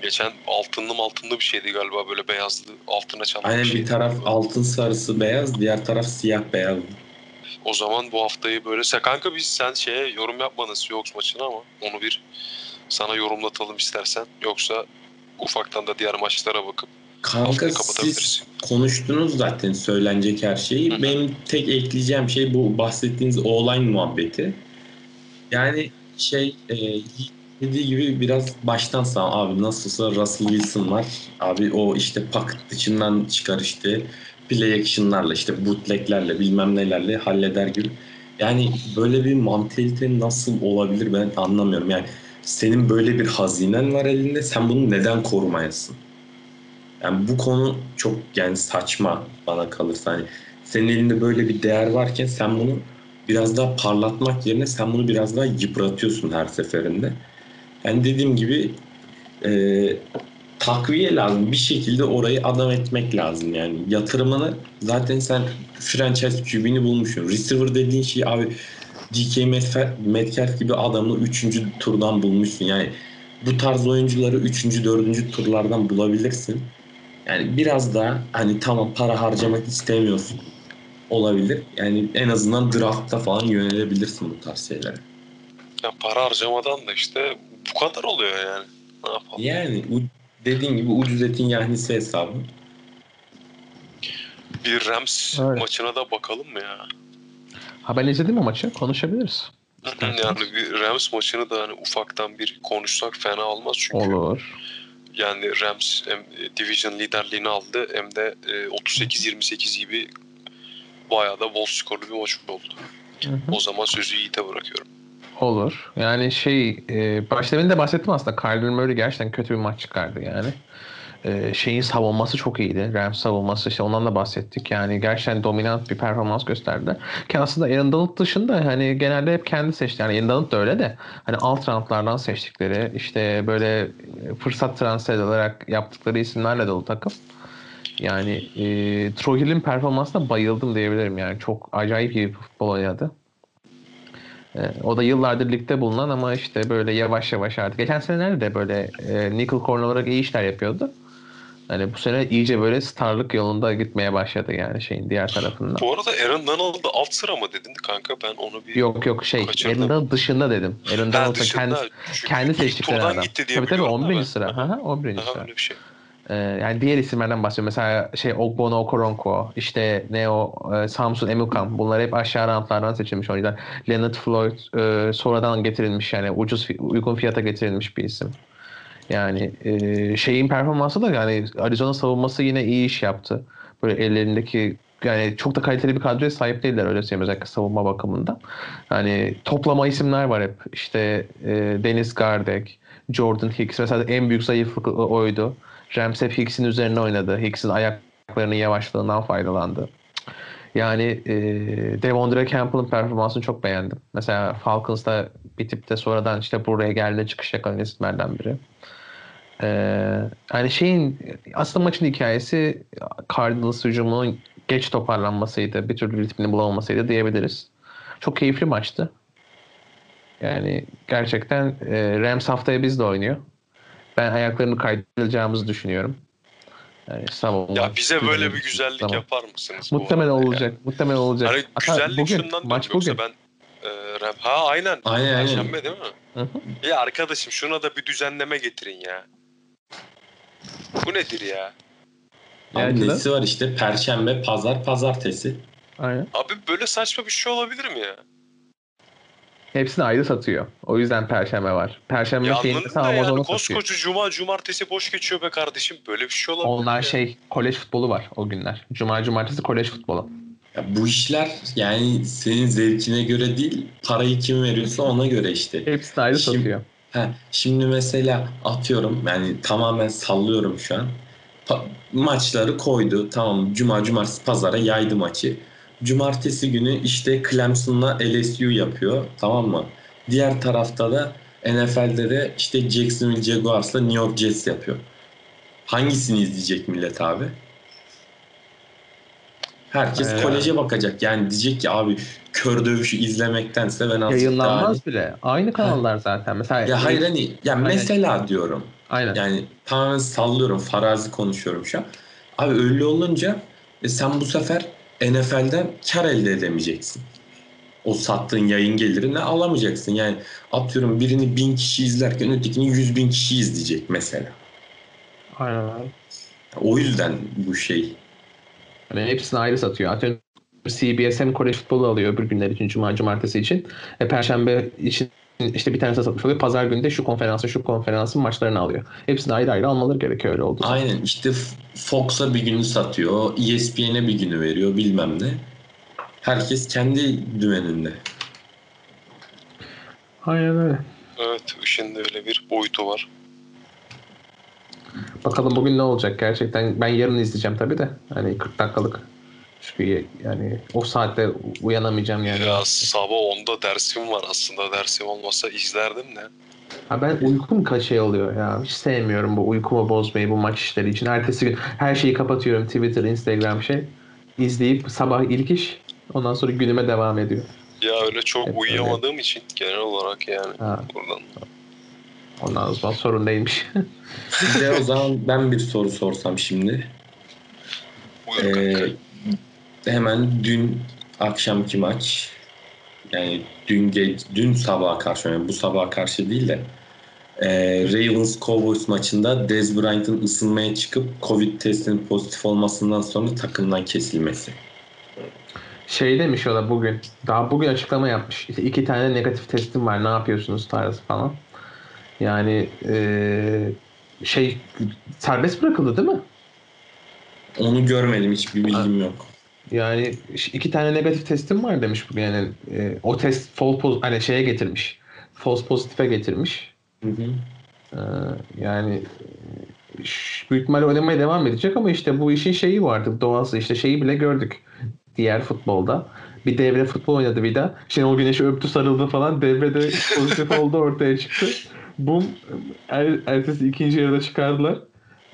Speaker 2: Geçen altınlı altınlı bir şeydi galiba böyle beyazlı altına çalan
Speaker 3: Aynen
Speaker 2: bir şeydi.
Speaker 3: bir taraf altın sarısı beyaz, diğer taraf siyah beyaz.
Speaker 2: O zaman bu haftayı böyle sen kanka biz sen şeye yorum yapmadın Seahawks maçına ama onu bir sana yorumlatalım istersen. Yoksa ufaktan da diğer maçlara bakıp
Speaker 3: Kanka siz konuştunuz zaten söylenecek her şeyi.
Speaker 2: Hı hı.
Speaker 3: Benim tek ekleyeceğim şey bu bahsettiğiniz online muhabbeti. Yani şey e, dediği gibi biraz baştan sağ abi nasılsa Russell Wilson var. Abi o işte pocket dışından çıkar işte play action'larla işte bootleg'lerle bilmem nelerle halleder gibi. Yani böyle bir mantalite nasıl olabilir ben anlamıyorum. Yani senin böyle bir hazinen var elinde sen bunu neden korumayasın? Yani bu konu çok yani saçma bana kalırsa. Hani senin elinde böyle bir değer varken sen bunu biraz daha parlatmak yerine sen bunu biraz daha yıpratıyorsun her seferinde. Yani dediğim gibi e, takviye lazım. Bir şekilde orayı adam etmek lazım yani. Yatırımını zaten sen franchise QB'ni bulmuşsun. Receiver dediğin şey abi DK Metcalf, gibi adamı 3. turdan bulmuşsun. Yani bu tarz oyuncuları 3. 4. turlardan bulabilirsin. Yani biraz daha hani tamam para harcamak istemiyorsun olabilir. Yani en azından draftta falan yönelebilirsin bu tarz şeylere.
Speaker 2: Ya para harcamadan da işte bu kadar oluyor yani. Ne yapalım?
Speaker 3: Yani dediğin gibi ucuz etin yahnisi hesabı.
Speaker 2: Bir Rams
Speaker 4: Evet.
Speaker 2: maçına da bakalım mı ya?
Speaker 4: Ha ben izledim o maçı. Konuşabiliriz.
Speaker 2: yani bir Rams maçını da hani ufaktan bir konuşsak fena olmaz çünkü
Speaker 4: Olur.
Speaker 2: yani Rams hem e, division liderliğini aldı hem de e, 38-28 gibi bayağı da bol skorlu bir maç oldu.
Speaker 4: Hı hı.
Speaker 2: O zaman sözü Yiğit'e bırakıyorum.
Speaker 4: Olur. Yani şey e, başta ben de bahsettim aslında. Kyler Murray gerçekten kötü bir maç çıkardı yani. E, şeyin savunması çok iyiydi. Rams savunması işte ondan da bahsettik. Yani gerçekten dominant bir performans gösterdi. Ki aslında Aaron Donald dışında hani genelde hep kendi seçti. Yani Aaron Donald da öyle de hani alt roundlardan seçtikleri işte böyle fırsat transfer olarak yaptıkları isimlerle dolu takım. Yani e, Troy Hill'in performansına bayıldım diyebilirim yani. Çok acayip bir futbol oynadı. E, o da yıllardır ligde bulunan ama işte böyle yavaş yavaş artık. Geçen senelerde de böyle e, nickel corner olarak iyi işler yapıyordu. Hani bu sene iyice böyle starlık yolunda gitmeye başladı yani şeyin diğer tarafından.
Speaker 2: Bu arada Aaron Donald'ı alt sıra mı dedin kanka? Ben onu bir...
Speaker 4: Yok yok şey
Speaker 2: Kaçırdım.
Speaker 4: Aaron Donald dışında dedim. Aaron Donald kendi, kendi seçtikleri adam.
Speaker 2: gitti diye
Speaker 4: Tabii tabii
Speaker 2: biliyorum da
Speaker 4: 11.
Speaker 2: ben.
Speaker 4: sıra.
Speaker 2: Aha.
Speaker 4: Aha, 11.
Speaker 2: Aha,
Speaker 4: sıra.
Speaker 2: öyle bir şey.
Speaker 4: Ee, yani diğer isimlerden bahsediyorum. Mesela şey Ogbono Okoronkwo, işte ne o e, Samsun Emukam. Bunlar hep aşağı roundlardan seçilmiş oyuncular. Leonard Floyd e, sonradan getirilmiş yani ucuz uygun fiyata getirilmiş bir isim. Yani e, şeyin performansı da yani Arizona savunması yine iyi iş yaptı. Böyle ellerindeki yani çok da kaliteli bir kadroya sahip değiller öyle söyleyeyim özellikle savunma bakımından. Yani toplama isimler var hep. İşte e, Dennis Gardek, Jordan Hicks mesela en büyük zayıflık oydu. Rams hep Hicks'in üzerine oynadı. Hicks'in ayaklarının yavaşlığından faydalandı. Yani e, Devondre Campbell'ın performansını çok beğendim. Mesela Falcons'ta bitip de sonradan işte buraya geldi çıkış yakan isimlerden biri. Ee, yani şeyin aslında maçın hikayesi Cardinals hücumunun geç toparlanmasıydı. Bir türlü ritmini bulamamasıydı diyebiliriz. Çok keyifli maçtı. Yani gerçekten e, Rams haftaya biz de oynuyor. Ben ayaklarını kaydıracağımızı düşünüyorum. Yani savunma.
Speaker 2: Ya bize böyle bir güzellik
Speaker 4: Tamam.
Speaker 2: yapar mısınız?
Speaker 4: Muhtemelen olacak. Muhtemelen olacak.
Speaker 2: Hani güzellik
Speaker 4: bugün,
Speaker 2: şundan
Speaker 4: maç bugün.
Speaker 2: ben e, rap- ha aynen.
Speaker 3: Aynen.
Speaker 2: Perşembe değil mi?
Speaker 4: Hı hı.
Speaker 2: Ya arkadaşım şuna da bir düzenleme getirin ya. Bu nedir ya?
Speaker 3: Abi
Speaker 4: Yani
Speaker 3: nesi var işte perşembe, pazar, pazartesi.
Speaker 4: Aynen.
Speaker 2: Abi böyle saçma bir şey olabilir mi ya?
Speaker 4: Hepsini ayrı satıyor. O yüzden Perşembe var. Perşembe
Speaker 2: Ya
Speaker 4: şeyini mesela
Speaker 2: da yani
Speaker 4: Amazon'a satıyor.
Speaker 2: koskoca cuma cumartesi boş geçiyor be kardeşim. Böyle bir şey olabilir
Speaker 4: Onlar
Speaker 2: ya?
Speaker 4: şey kolej futbolu var o günler. Cuma cumartesi kolej futbolu.
Speaker 3: Ya bu işler yani senin zevkine göre değil, parayı kim veriyorsa ona göre işte.
Speaker 4: Hepsini ayrı
Speaker 3: Şimdi-
Speaker 4: satıyor.
Speaker 3: Ha, şimdi mesela atıyorum yani tamamen sallıyorum şu an. Pa- maçları koydu. Tamam cuma cumartesi pazara yaydı maçı. Cumartesi günü işte Clemson'la LSU yapıyor. Tamam mı? Diğer tarafta da NFL'de de işte Jacksonville Jaguars'la New York Jets yapıyor. Hangisini izleyecek millet abi? Herkes
Speaker 4: Ee,
Speaker 3: koleje bakacak. Yani diyecek ki abi kör dövüşü izlemektense ben azıcık daha...
Speaker 4: Yayınlanmaz bile. Aynı kanallar zaten. Mesela
Speaker 3: Ya hayır hani ya mesela diyorum.
Speaker 4: Aynen.
Speaker 3: Yani tamamen sallıyorum, farazi konuşuyorum şu an. Abi öyle olunca e, sen bu sefer NFL'den kar elde edemeyeceksin. O sattığın yayın gelirini alamayacaksın. Yani atıyorum birini bin kişi izlerken ötekini yüz bin kişi izleyecek mesela.
Speaker 4: Aynen. öyle.
Speaker 3: O yüzden bu şey.
Speaker 4: Yani hepsini ayrı satıyor. Atıyorum CBS hem kolej futbolu alıyor öbür günler için, cuma, cumartesi için. E, Perşembe için işte bir tanesi satmış oluyor. Pazar günü de şu konferansın, şu konferansın maçlarını alıyor. Hepsini ayrı ayrı almaları gerekiyor öyle zaman.
Speaker 3: Aynen işte Fox'a bir günü satıyor, ESPN'e bir günü veriyor bilmem ne. Herkes kendi dümeninde.
Speaker 4: Aynen öyle.
Speaker 2: Evet işin de öyle bir boyutu var.
Speaker 4: Bakalım bugün ne olacak gerçekten. Ben yarın izleyeceğim tabii de. Hani 40 dakikalık. Çünkü yani o saatte uyanamayacağım yani.
Speaker 2: Ya sabah 10'da dersim var aslında. Dersim olmasa izlerdim de.
Speaker 4: Ha ben uykum kaç şey oluyor ya. Hiç sevmiyorum bu uykumu bozmayı bu maç işleri için. Ertesi gün her şeyi kapatıyorum. Twitter, Instagram şey. İzleyip sabah ilk iş. Ondan sonra günüme devam ediyor.
Speaker 2: Ya öyle çok
Speaker 4: Hep öyle.
Speaker 2: uyuyamadığım için genel olarak yani
Speaker 4: Ha,
Speaker 2: buradan.
Speaker 4: ondan sonra sorun değilmiş.
Speaker 3: Size o zaman ben bir soru sorsam şimdi.
Speaker 2: Buyur kanka.
Speaker 3: Hemen dün akşamki maç yani dün geç, dün sabaha karşı yani bu sabaha karşı değil de e, Ravens Cowboys maçında Dez Bryant'ın ısınmaya çıkıp Covid testinin pozitif olmasından sonra takımdan kesilmesi.
Speaker 4: Şey demiş o da bugün. Daha bugün açıklama yapmış. İşte iki tane negatif testim var. Ne yapıyorsunuz tarzı falan. Yani eee, şey serbest bırakıldı değil mi?
Speaker 3: Onu görmedim hiçbir bilgim yok.
Speaker 4: Yani iki tane negatif testim var demiş bugün. Yani e, o test false poz hani şeye getirmiş. False pozitife getirmiş.
Speaker 3: Hı hı.
Speaker 4: Ee, yani e, büyük ihtimalle oynamaya devam edecek ama işte bu işin şeyi vardı doğası işte şeyi bile gördük diğer futbolda. Bir devre futbol oynadı bir daha. Şenol Güneş'i öptü sarıldı falan. Devrede pozitif oldu ortaya çıktı. Bum er, ertesi ikinci yarıda çıkardılar.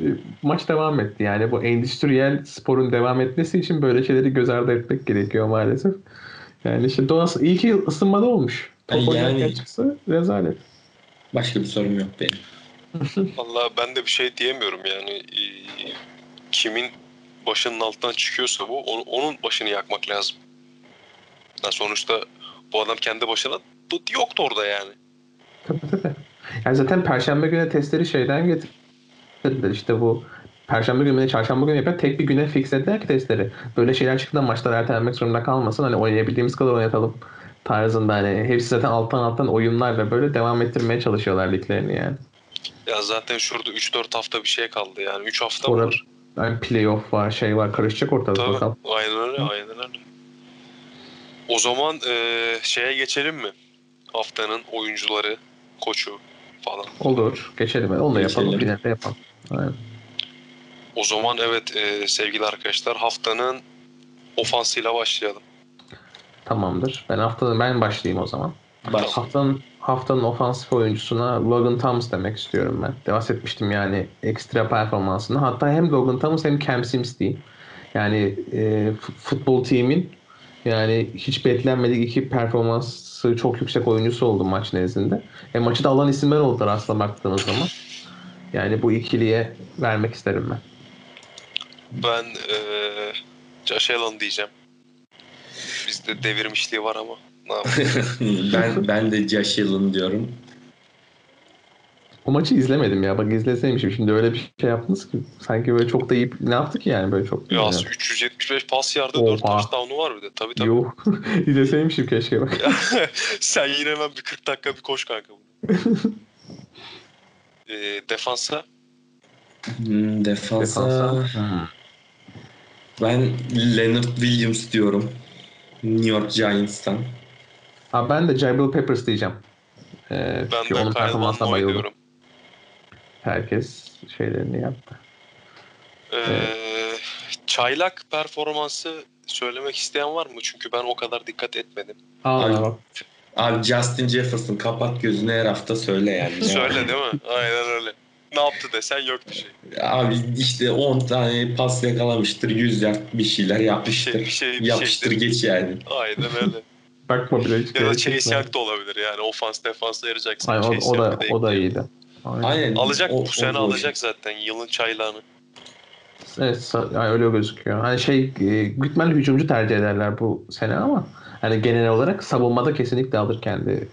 Speaker 4: E, Maç devam etti. Yani bu endüstriyel sporun devam etmesi için böyle şeyleri göz ardı etmek gerekiyor maalesef. Yani işte doğası iyi ki ısınmada olmuş. Top
Speaker 3: Yani-
Speaker 4: çıksa rezalet.
Speaker 3: Başka bir sorum yok benim.
Speaker 2: Vallahi ben de bir şey diyemiyorum yani. Ee, kimin başının altından çıkıyorsa bu onu- onun başını yakmak lazım. Ya sonuçta bu adam kendi başına bu yoktu orada yani.
Speaker 4: Tabii tabii. Yani zaten Perşembe günü testleri şeyden getirdiler. İşte bu Perşembe günü, çarşamba günü yapıyor. Tek bir güne fixlediler ki testleri. Böyle şeyler çıktığında maçlar ertelenmek zorunda kalmasın. Hani oynayabildiğimiz kadar oynatalım tarzında hani hepsi zaten alttan alttan oyunlarla böyle devam ettirmeye çalışıyorlar liglerini yani.
Speaker 2: Ya zaten şurada 3-4 hafta bir şey kaldı yani. 3 hafta
Speaker 4: Sonra-
Speaker 2: mı var?
Speaker 4: Yani playoff var, şey var, karışacak ortalık
Speaker 2: Tabii.
Speaker 4: bakalım.
Speaker 2: Aynen öyle, aynen öyle. O zaman eee, şeye geçelim mi? Haftanın oyuncuları, koçu falan.
Speaker 4: Olur, geçelim. Onu da yapalım,
Speaker 3: Geçelim.
Speaker 4: finalde yapalım. Aynen.
Speaker 2: O zaman evet eee, sevgili arkadaşlar haftanın ofansıyla başlayalım.
Speaker 4: Tamamdır. Ben haftanın ben başlayayım o zaman.
Speaker 3: Baş.
Speaker 4: Haftanın haftanın ofansif oyuncusuna Logan Thomas demek istiyorum ben. De bahsetmiştim yani ekstra performansını. Hatta hem Logan Thomas hem Cam Sims diyeyim. Yani e, futbol team'in yani hiç beklenmedik iki performansı çok yüksek oyuncusu oldu maç nezdinde. E, maçı da alan isimler oldular aslında baktığınız zaman. Yani bu ikiliye vermek isterim ben.
Speaker 2: Ben eee Josh Allen diyeceğim. Bizde devirmişliği var ama. Ne yapayım?
Speaker 3: ben ben de Josh Allen diyorum.
Speaker 4: O maçı izlemedim ya. Bak izleseymişim. Şimdi öyle bir şey yaptınız ki. Sanki böyle çok da iyi. Ne yaptık yani böyle çok.
Speaker 2: ya
Speaker 4: Yani.
Speaker 2: 375 pas yardı 4
Speaker 4: Oha.
Speaker 2: touchdown'u var bir de. Tabii tabii.
Speaker 4: Yok. İzleseymişim keşke bak.
Speaker 2: Sen yine hemen bir 40 dakika bir koş kanka. Eee defansa
Speaker 3: Hmm, defansa,
Speaker 4: Defansa.
Speaker 3: Ben Leonard Williams diyorum. New York Giants'tan.
Speaker 4: Abi ben de Jabril Peppers diyeceğim. Ee,
Speaker 2: ben
Speaker 4: çünkü
Speaker 2: de
Speaker 4: onun
Speaker 2: Kyle Van
Speaker 4: performansına bayıldım.
Speaker 2: diyorum.
Speaker 4: Herkes şeylerini yaptı.
Speaker 2: Eee, çaylak performansı söylemek isteyen var mı? Çünkü ben o kadar dikkat etmedim.
Speaker 4: Aa, bak.
Speaker 3: Abi Justin Jefferson kapat gözünü her hafta söyle yani.
Speaker 2: Söyle değil mi? Aynen öyle. Ne yaptı desen yok bir şey.
Speaker 3: Abi işte 10 tane pas yakalamıştır, 100 yard bir şeyler yapmıştır.
Speaker 2: Bir şey- bir şey- bir
Speaker 3: Yapıştır
Speaker 2: şeydir.
Speaker 3: geç yani.
Speaker 2: Aynen öyle.
Speaker 4: Bakma bile hiç
Speaker 2: ya da Chase. Young da olabilir yani. Ofans defans ayıracaksın.
Speaker 4: Ay, o, o da o da iyiydi. Aynen.
Speaker 3: Aynen.
Speaker 2: Alacak
Speaker 3: O-
Speaker 2: bu sene alacak zaten yılın çaylağını.
Speaker 4: Evet, yani öyle gözüküyor. Hani şey e, Gütmel hücumcu tercih ederler bu sene ama hani genel olarak savunmada kesinlikle alır kendi.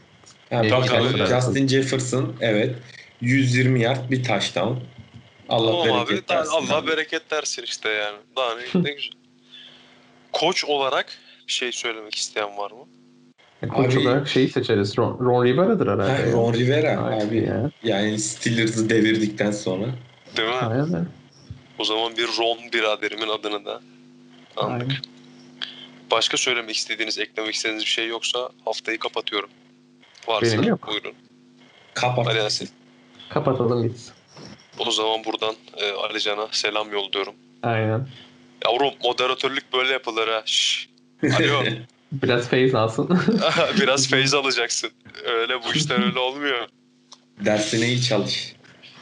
Speaker 3: Ha,
Speaker 4: Tabii,
Speaker 3: bak,
Speaker 2: tabii.
Speaker 3: Justin Jefferson evet 120 yard bir touchdown. Allah
Speaker 2: tamam abi.
Speaker 3: bereket
Speaker 2: daha-
Speaker 3: versin.
Speaker 2: Allah
Speaker 3: abi.
Speaker 2: bereket dersin işte yani. Daha ne, ne güzel. Koç olarak bir şey söylemek isteyen var mı?
Speaker 4: Yani koç
Speaker 3: Abi-
Speaker 4: olarak şeyi seçeriz. Ron, Ron Rivera'dır herhalde.
Speaker 3: Ha,
Speaker 4: ya.
Speaker 3: Ron Rivera
Speaker 4: Aynen
Speaker 3: abi.
Speaker 4: ya.
Speaker 3: Yani Steelers'ı devirdikten sonra.
Speaker 2: Değil mi?
Speaker 4: Aynen.
Speaker 2: O zaman bir Ron biraderimin adını da andık.
Speaker 4: Aynen.
Speaker 2: Başka söylemek istediğiniz, eklemek istediğiniz bir şey yoksa haftayı kapatıyorum. Varsa
Speaker 4: Benim yok.
Speaker 2: buyurun.
Speaker 3: Kapat.
Speaker 2: Ali Yasin.
Speaker 4: Kapatalım gitsin.
Speaker 2: O zaman buradan e, Alican'a selam yolluyorum.
Speaker 4: Aynen.
Speaker 2: Yavrum moderatörlük böyle yapılır ha. Şşş. Alo.
Speaker 4: Biraz feyiz alsın.
Speaker 2: Biraz feyz alacaksın. Öyle bu işler öyle olmuyor.
Speaker 3: Dersine iyi çalış.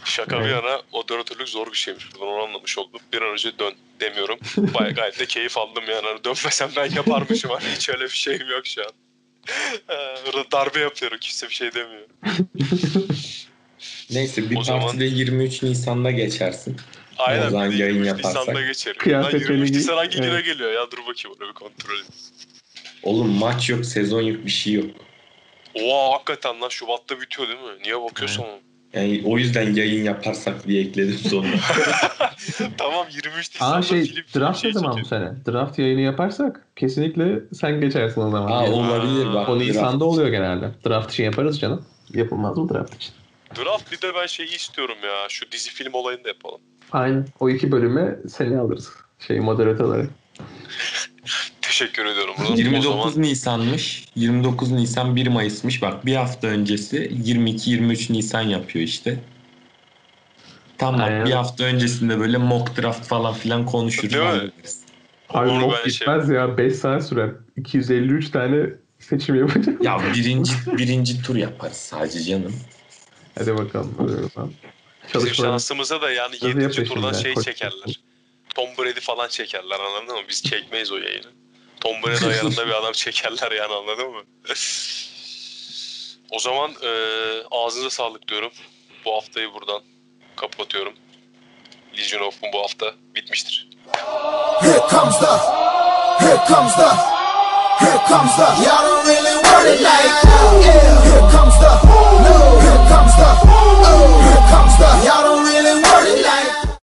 Speaker 2: Şaka bir yana moderatörlük zor bir şeymiş. Onu anlamış oldum. Bir an önce dön demiyorum. Baya gayet de keyif aldım yani. Hani Dönmesem ben yaparmışım. Hani hiç öyle bir şeyim yok şu an. Ee, Burada darbe yapıyorum. Kimse bir şey demiyor.
Speaker 3: Neyse bir
Speaker 2: O zaman-
Speaker 3: partide 23 Nisan'da geçersin.
Speaker 2: Aynen.
Speaker 3: O zaman yayın
Speaker 2: 23
Speaker 3: yaparsak.
Speaker 2: Nisan'da geçerim. Lan
Speaker 4: Kıyafetleri
Speaker 2: 23
Speaker 4: giy.
Speaker 2: Nisan hangi güne
Speaker 4: Evet.
Speaker 2: geliyor ya? Dur bakayım ona bir kontrol edeyim.
Speaker 3: Oğlum maç yok, sezon yok, bir şey yok.
Speaker 2: Oha hakikaten lan Şubat'ta bitiyor değil mi? Niye bakıyorsun ama?
Speaker 3: Yani o yüzden yayın yaparsak diye ekledim sonuna.
Speaker 2: tamam 23 Nisan'da
Speaker 4: Aa şey
Speaker 2: film,
Speaker 4: draft
Speaker 2: şey
Speaker 4: ne zaman bu sene? Draft yayını yaparsak kesinlikle sen geçersin o zaman.
Speaker 3: Aa
Speaker 4: Yani
Speaker 3: olabilir bak.
Speaker 4: o. Nisan'da oluyor genelde. Draft için yaparız canım. Yapılmaz mı draft için?
Speaker 2: Draft bir de ben şeyi istiyorum ya. Şu dizi film olayını da yapalım.
Speaker 4: Aynen. O iki bölüme seni alırız. Şey moderatör olarak.
Speaker 2: Teşekkür ediyorum. Buradan. O
Speaker 3: 29
Speaker 2: zaman
Speaker 3: Nisan'mış. 29 Nisan 1 Mayıs'mış. Bak bir hafta öncesi 22-23 Nisan yapıyor işte. Tamam
Speaker 4: Aynen.
Speaker 3: bir hafta öncesinde böyle mock draft falan filan konuşuruz.
Speaker 2: Değil mi?
Speaker 4: Abi
Speaker 2: Onu
Speaker 4: mock
Speaker 2: şey-
Speaker 4: gitmez ya. 5 saat sürer. 253 tane seçim yapacağım.
Speaker 3: Ya birinci birinci tur yaparız sadece canım.
Speaker 4: Hadi bakalım. Hadi bakalım.
Speaker 2: bizim şansımıza da yani
Speaker 4: Hızlı
Speaker 2: 7.
Speaker 4: yapıyor
Speaker 2: turdan şey
Speaker 4: koç.
Speaker 2: çekerler. Tom Brady falan çekerler anladın mı? Biz çekmeyiz o yayını. Tom Brady yanında bir adam çekerler yani anladın mı? o zaman e, ağzınıza sağlık diyorum. Bu haftayı buradan kapatıyorum. Legion of Boom bu hafta bitmiştir.
Speaker 1: Here comes the, here comes the, here comes the, y'all don't really want like that. Yeah. Here comes the, here comes the, here comes the, y'all don't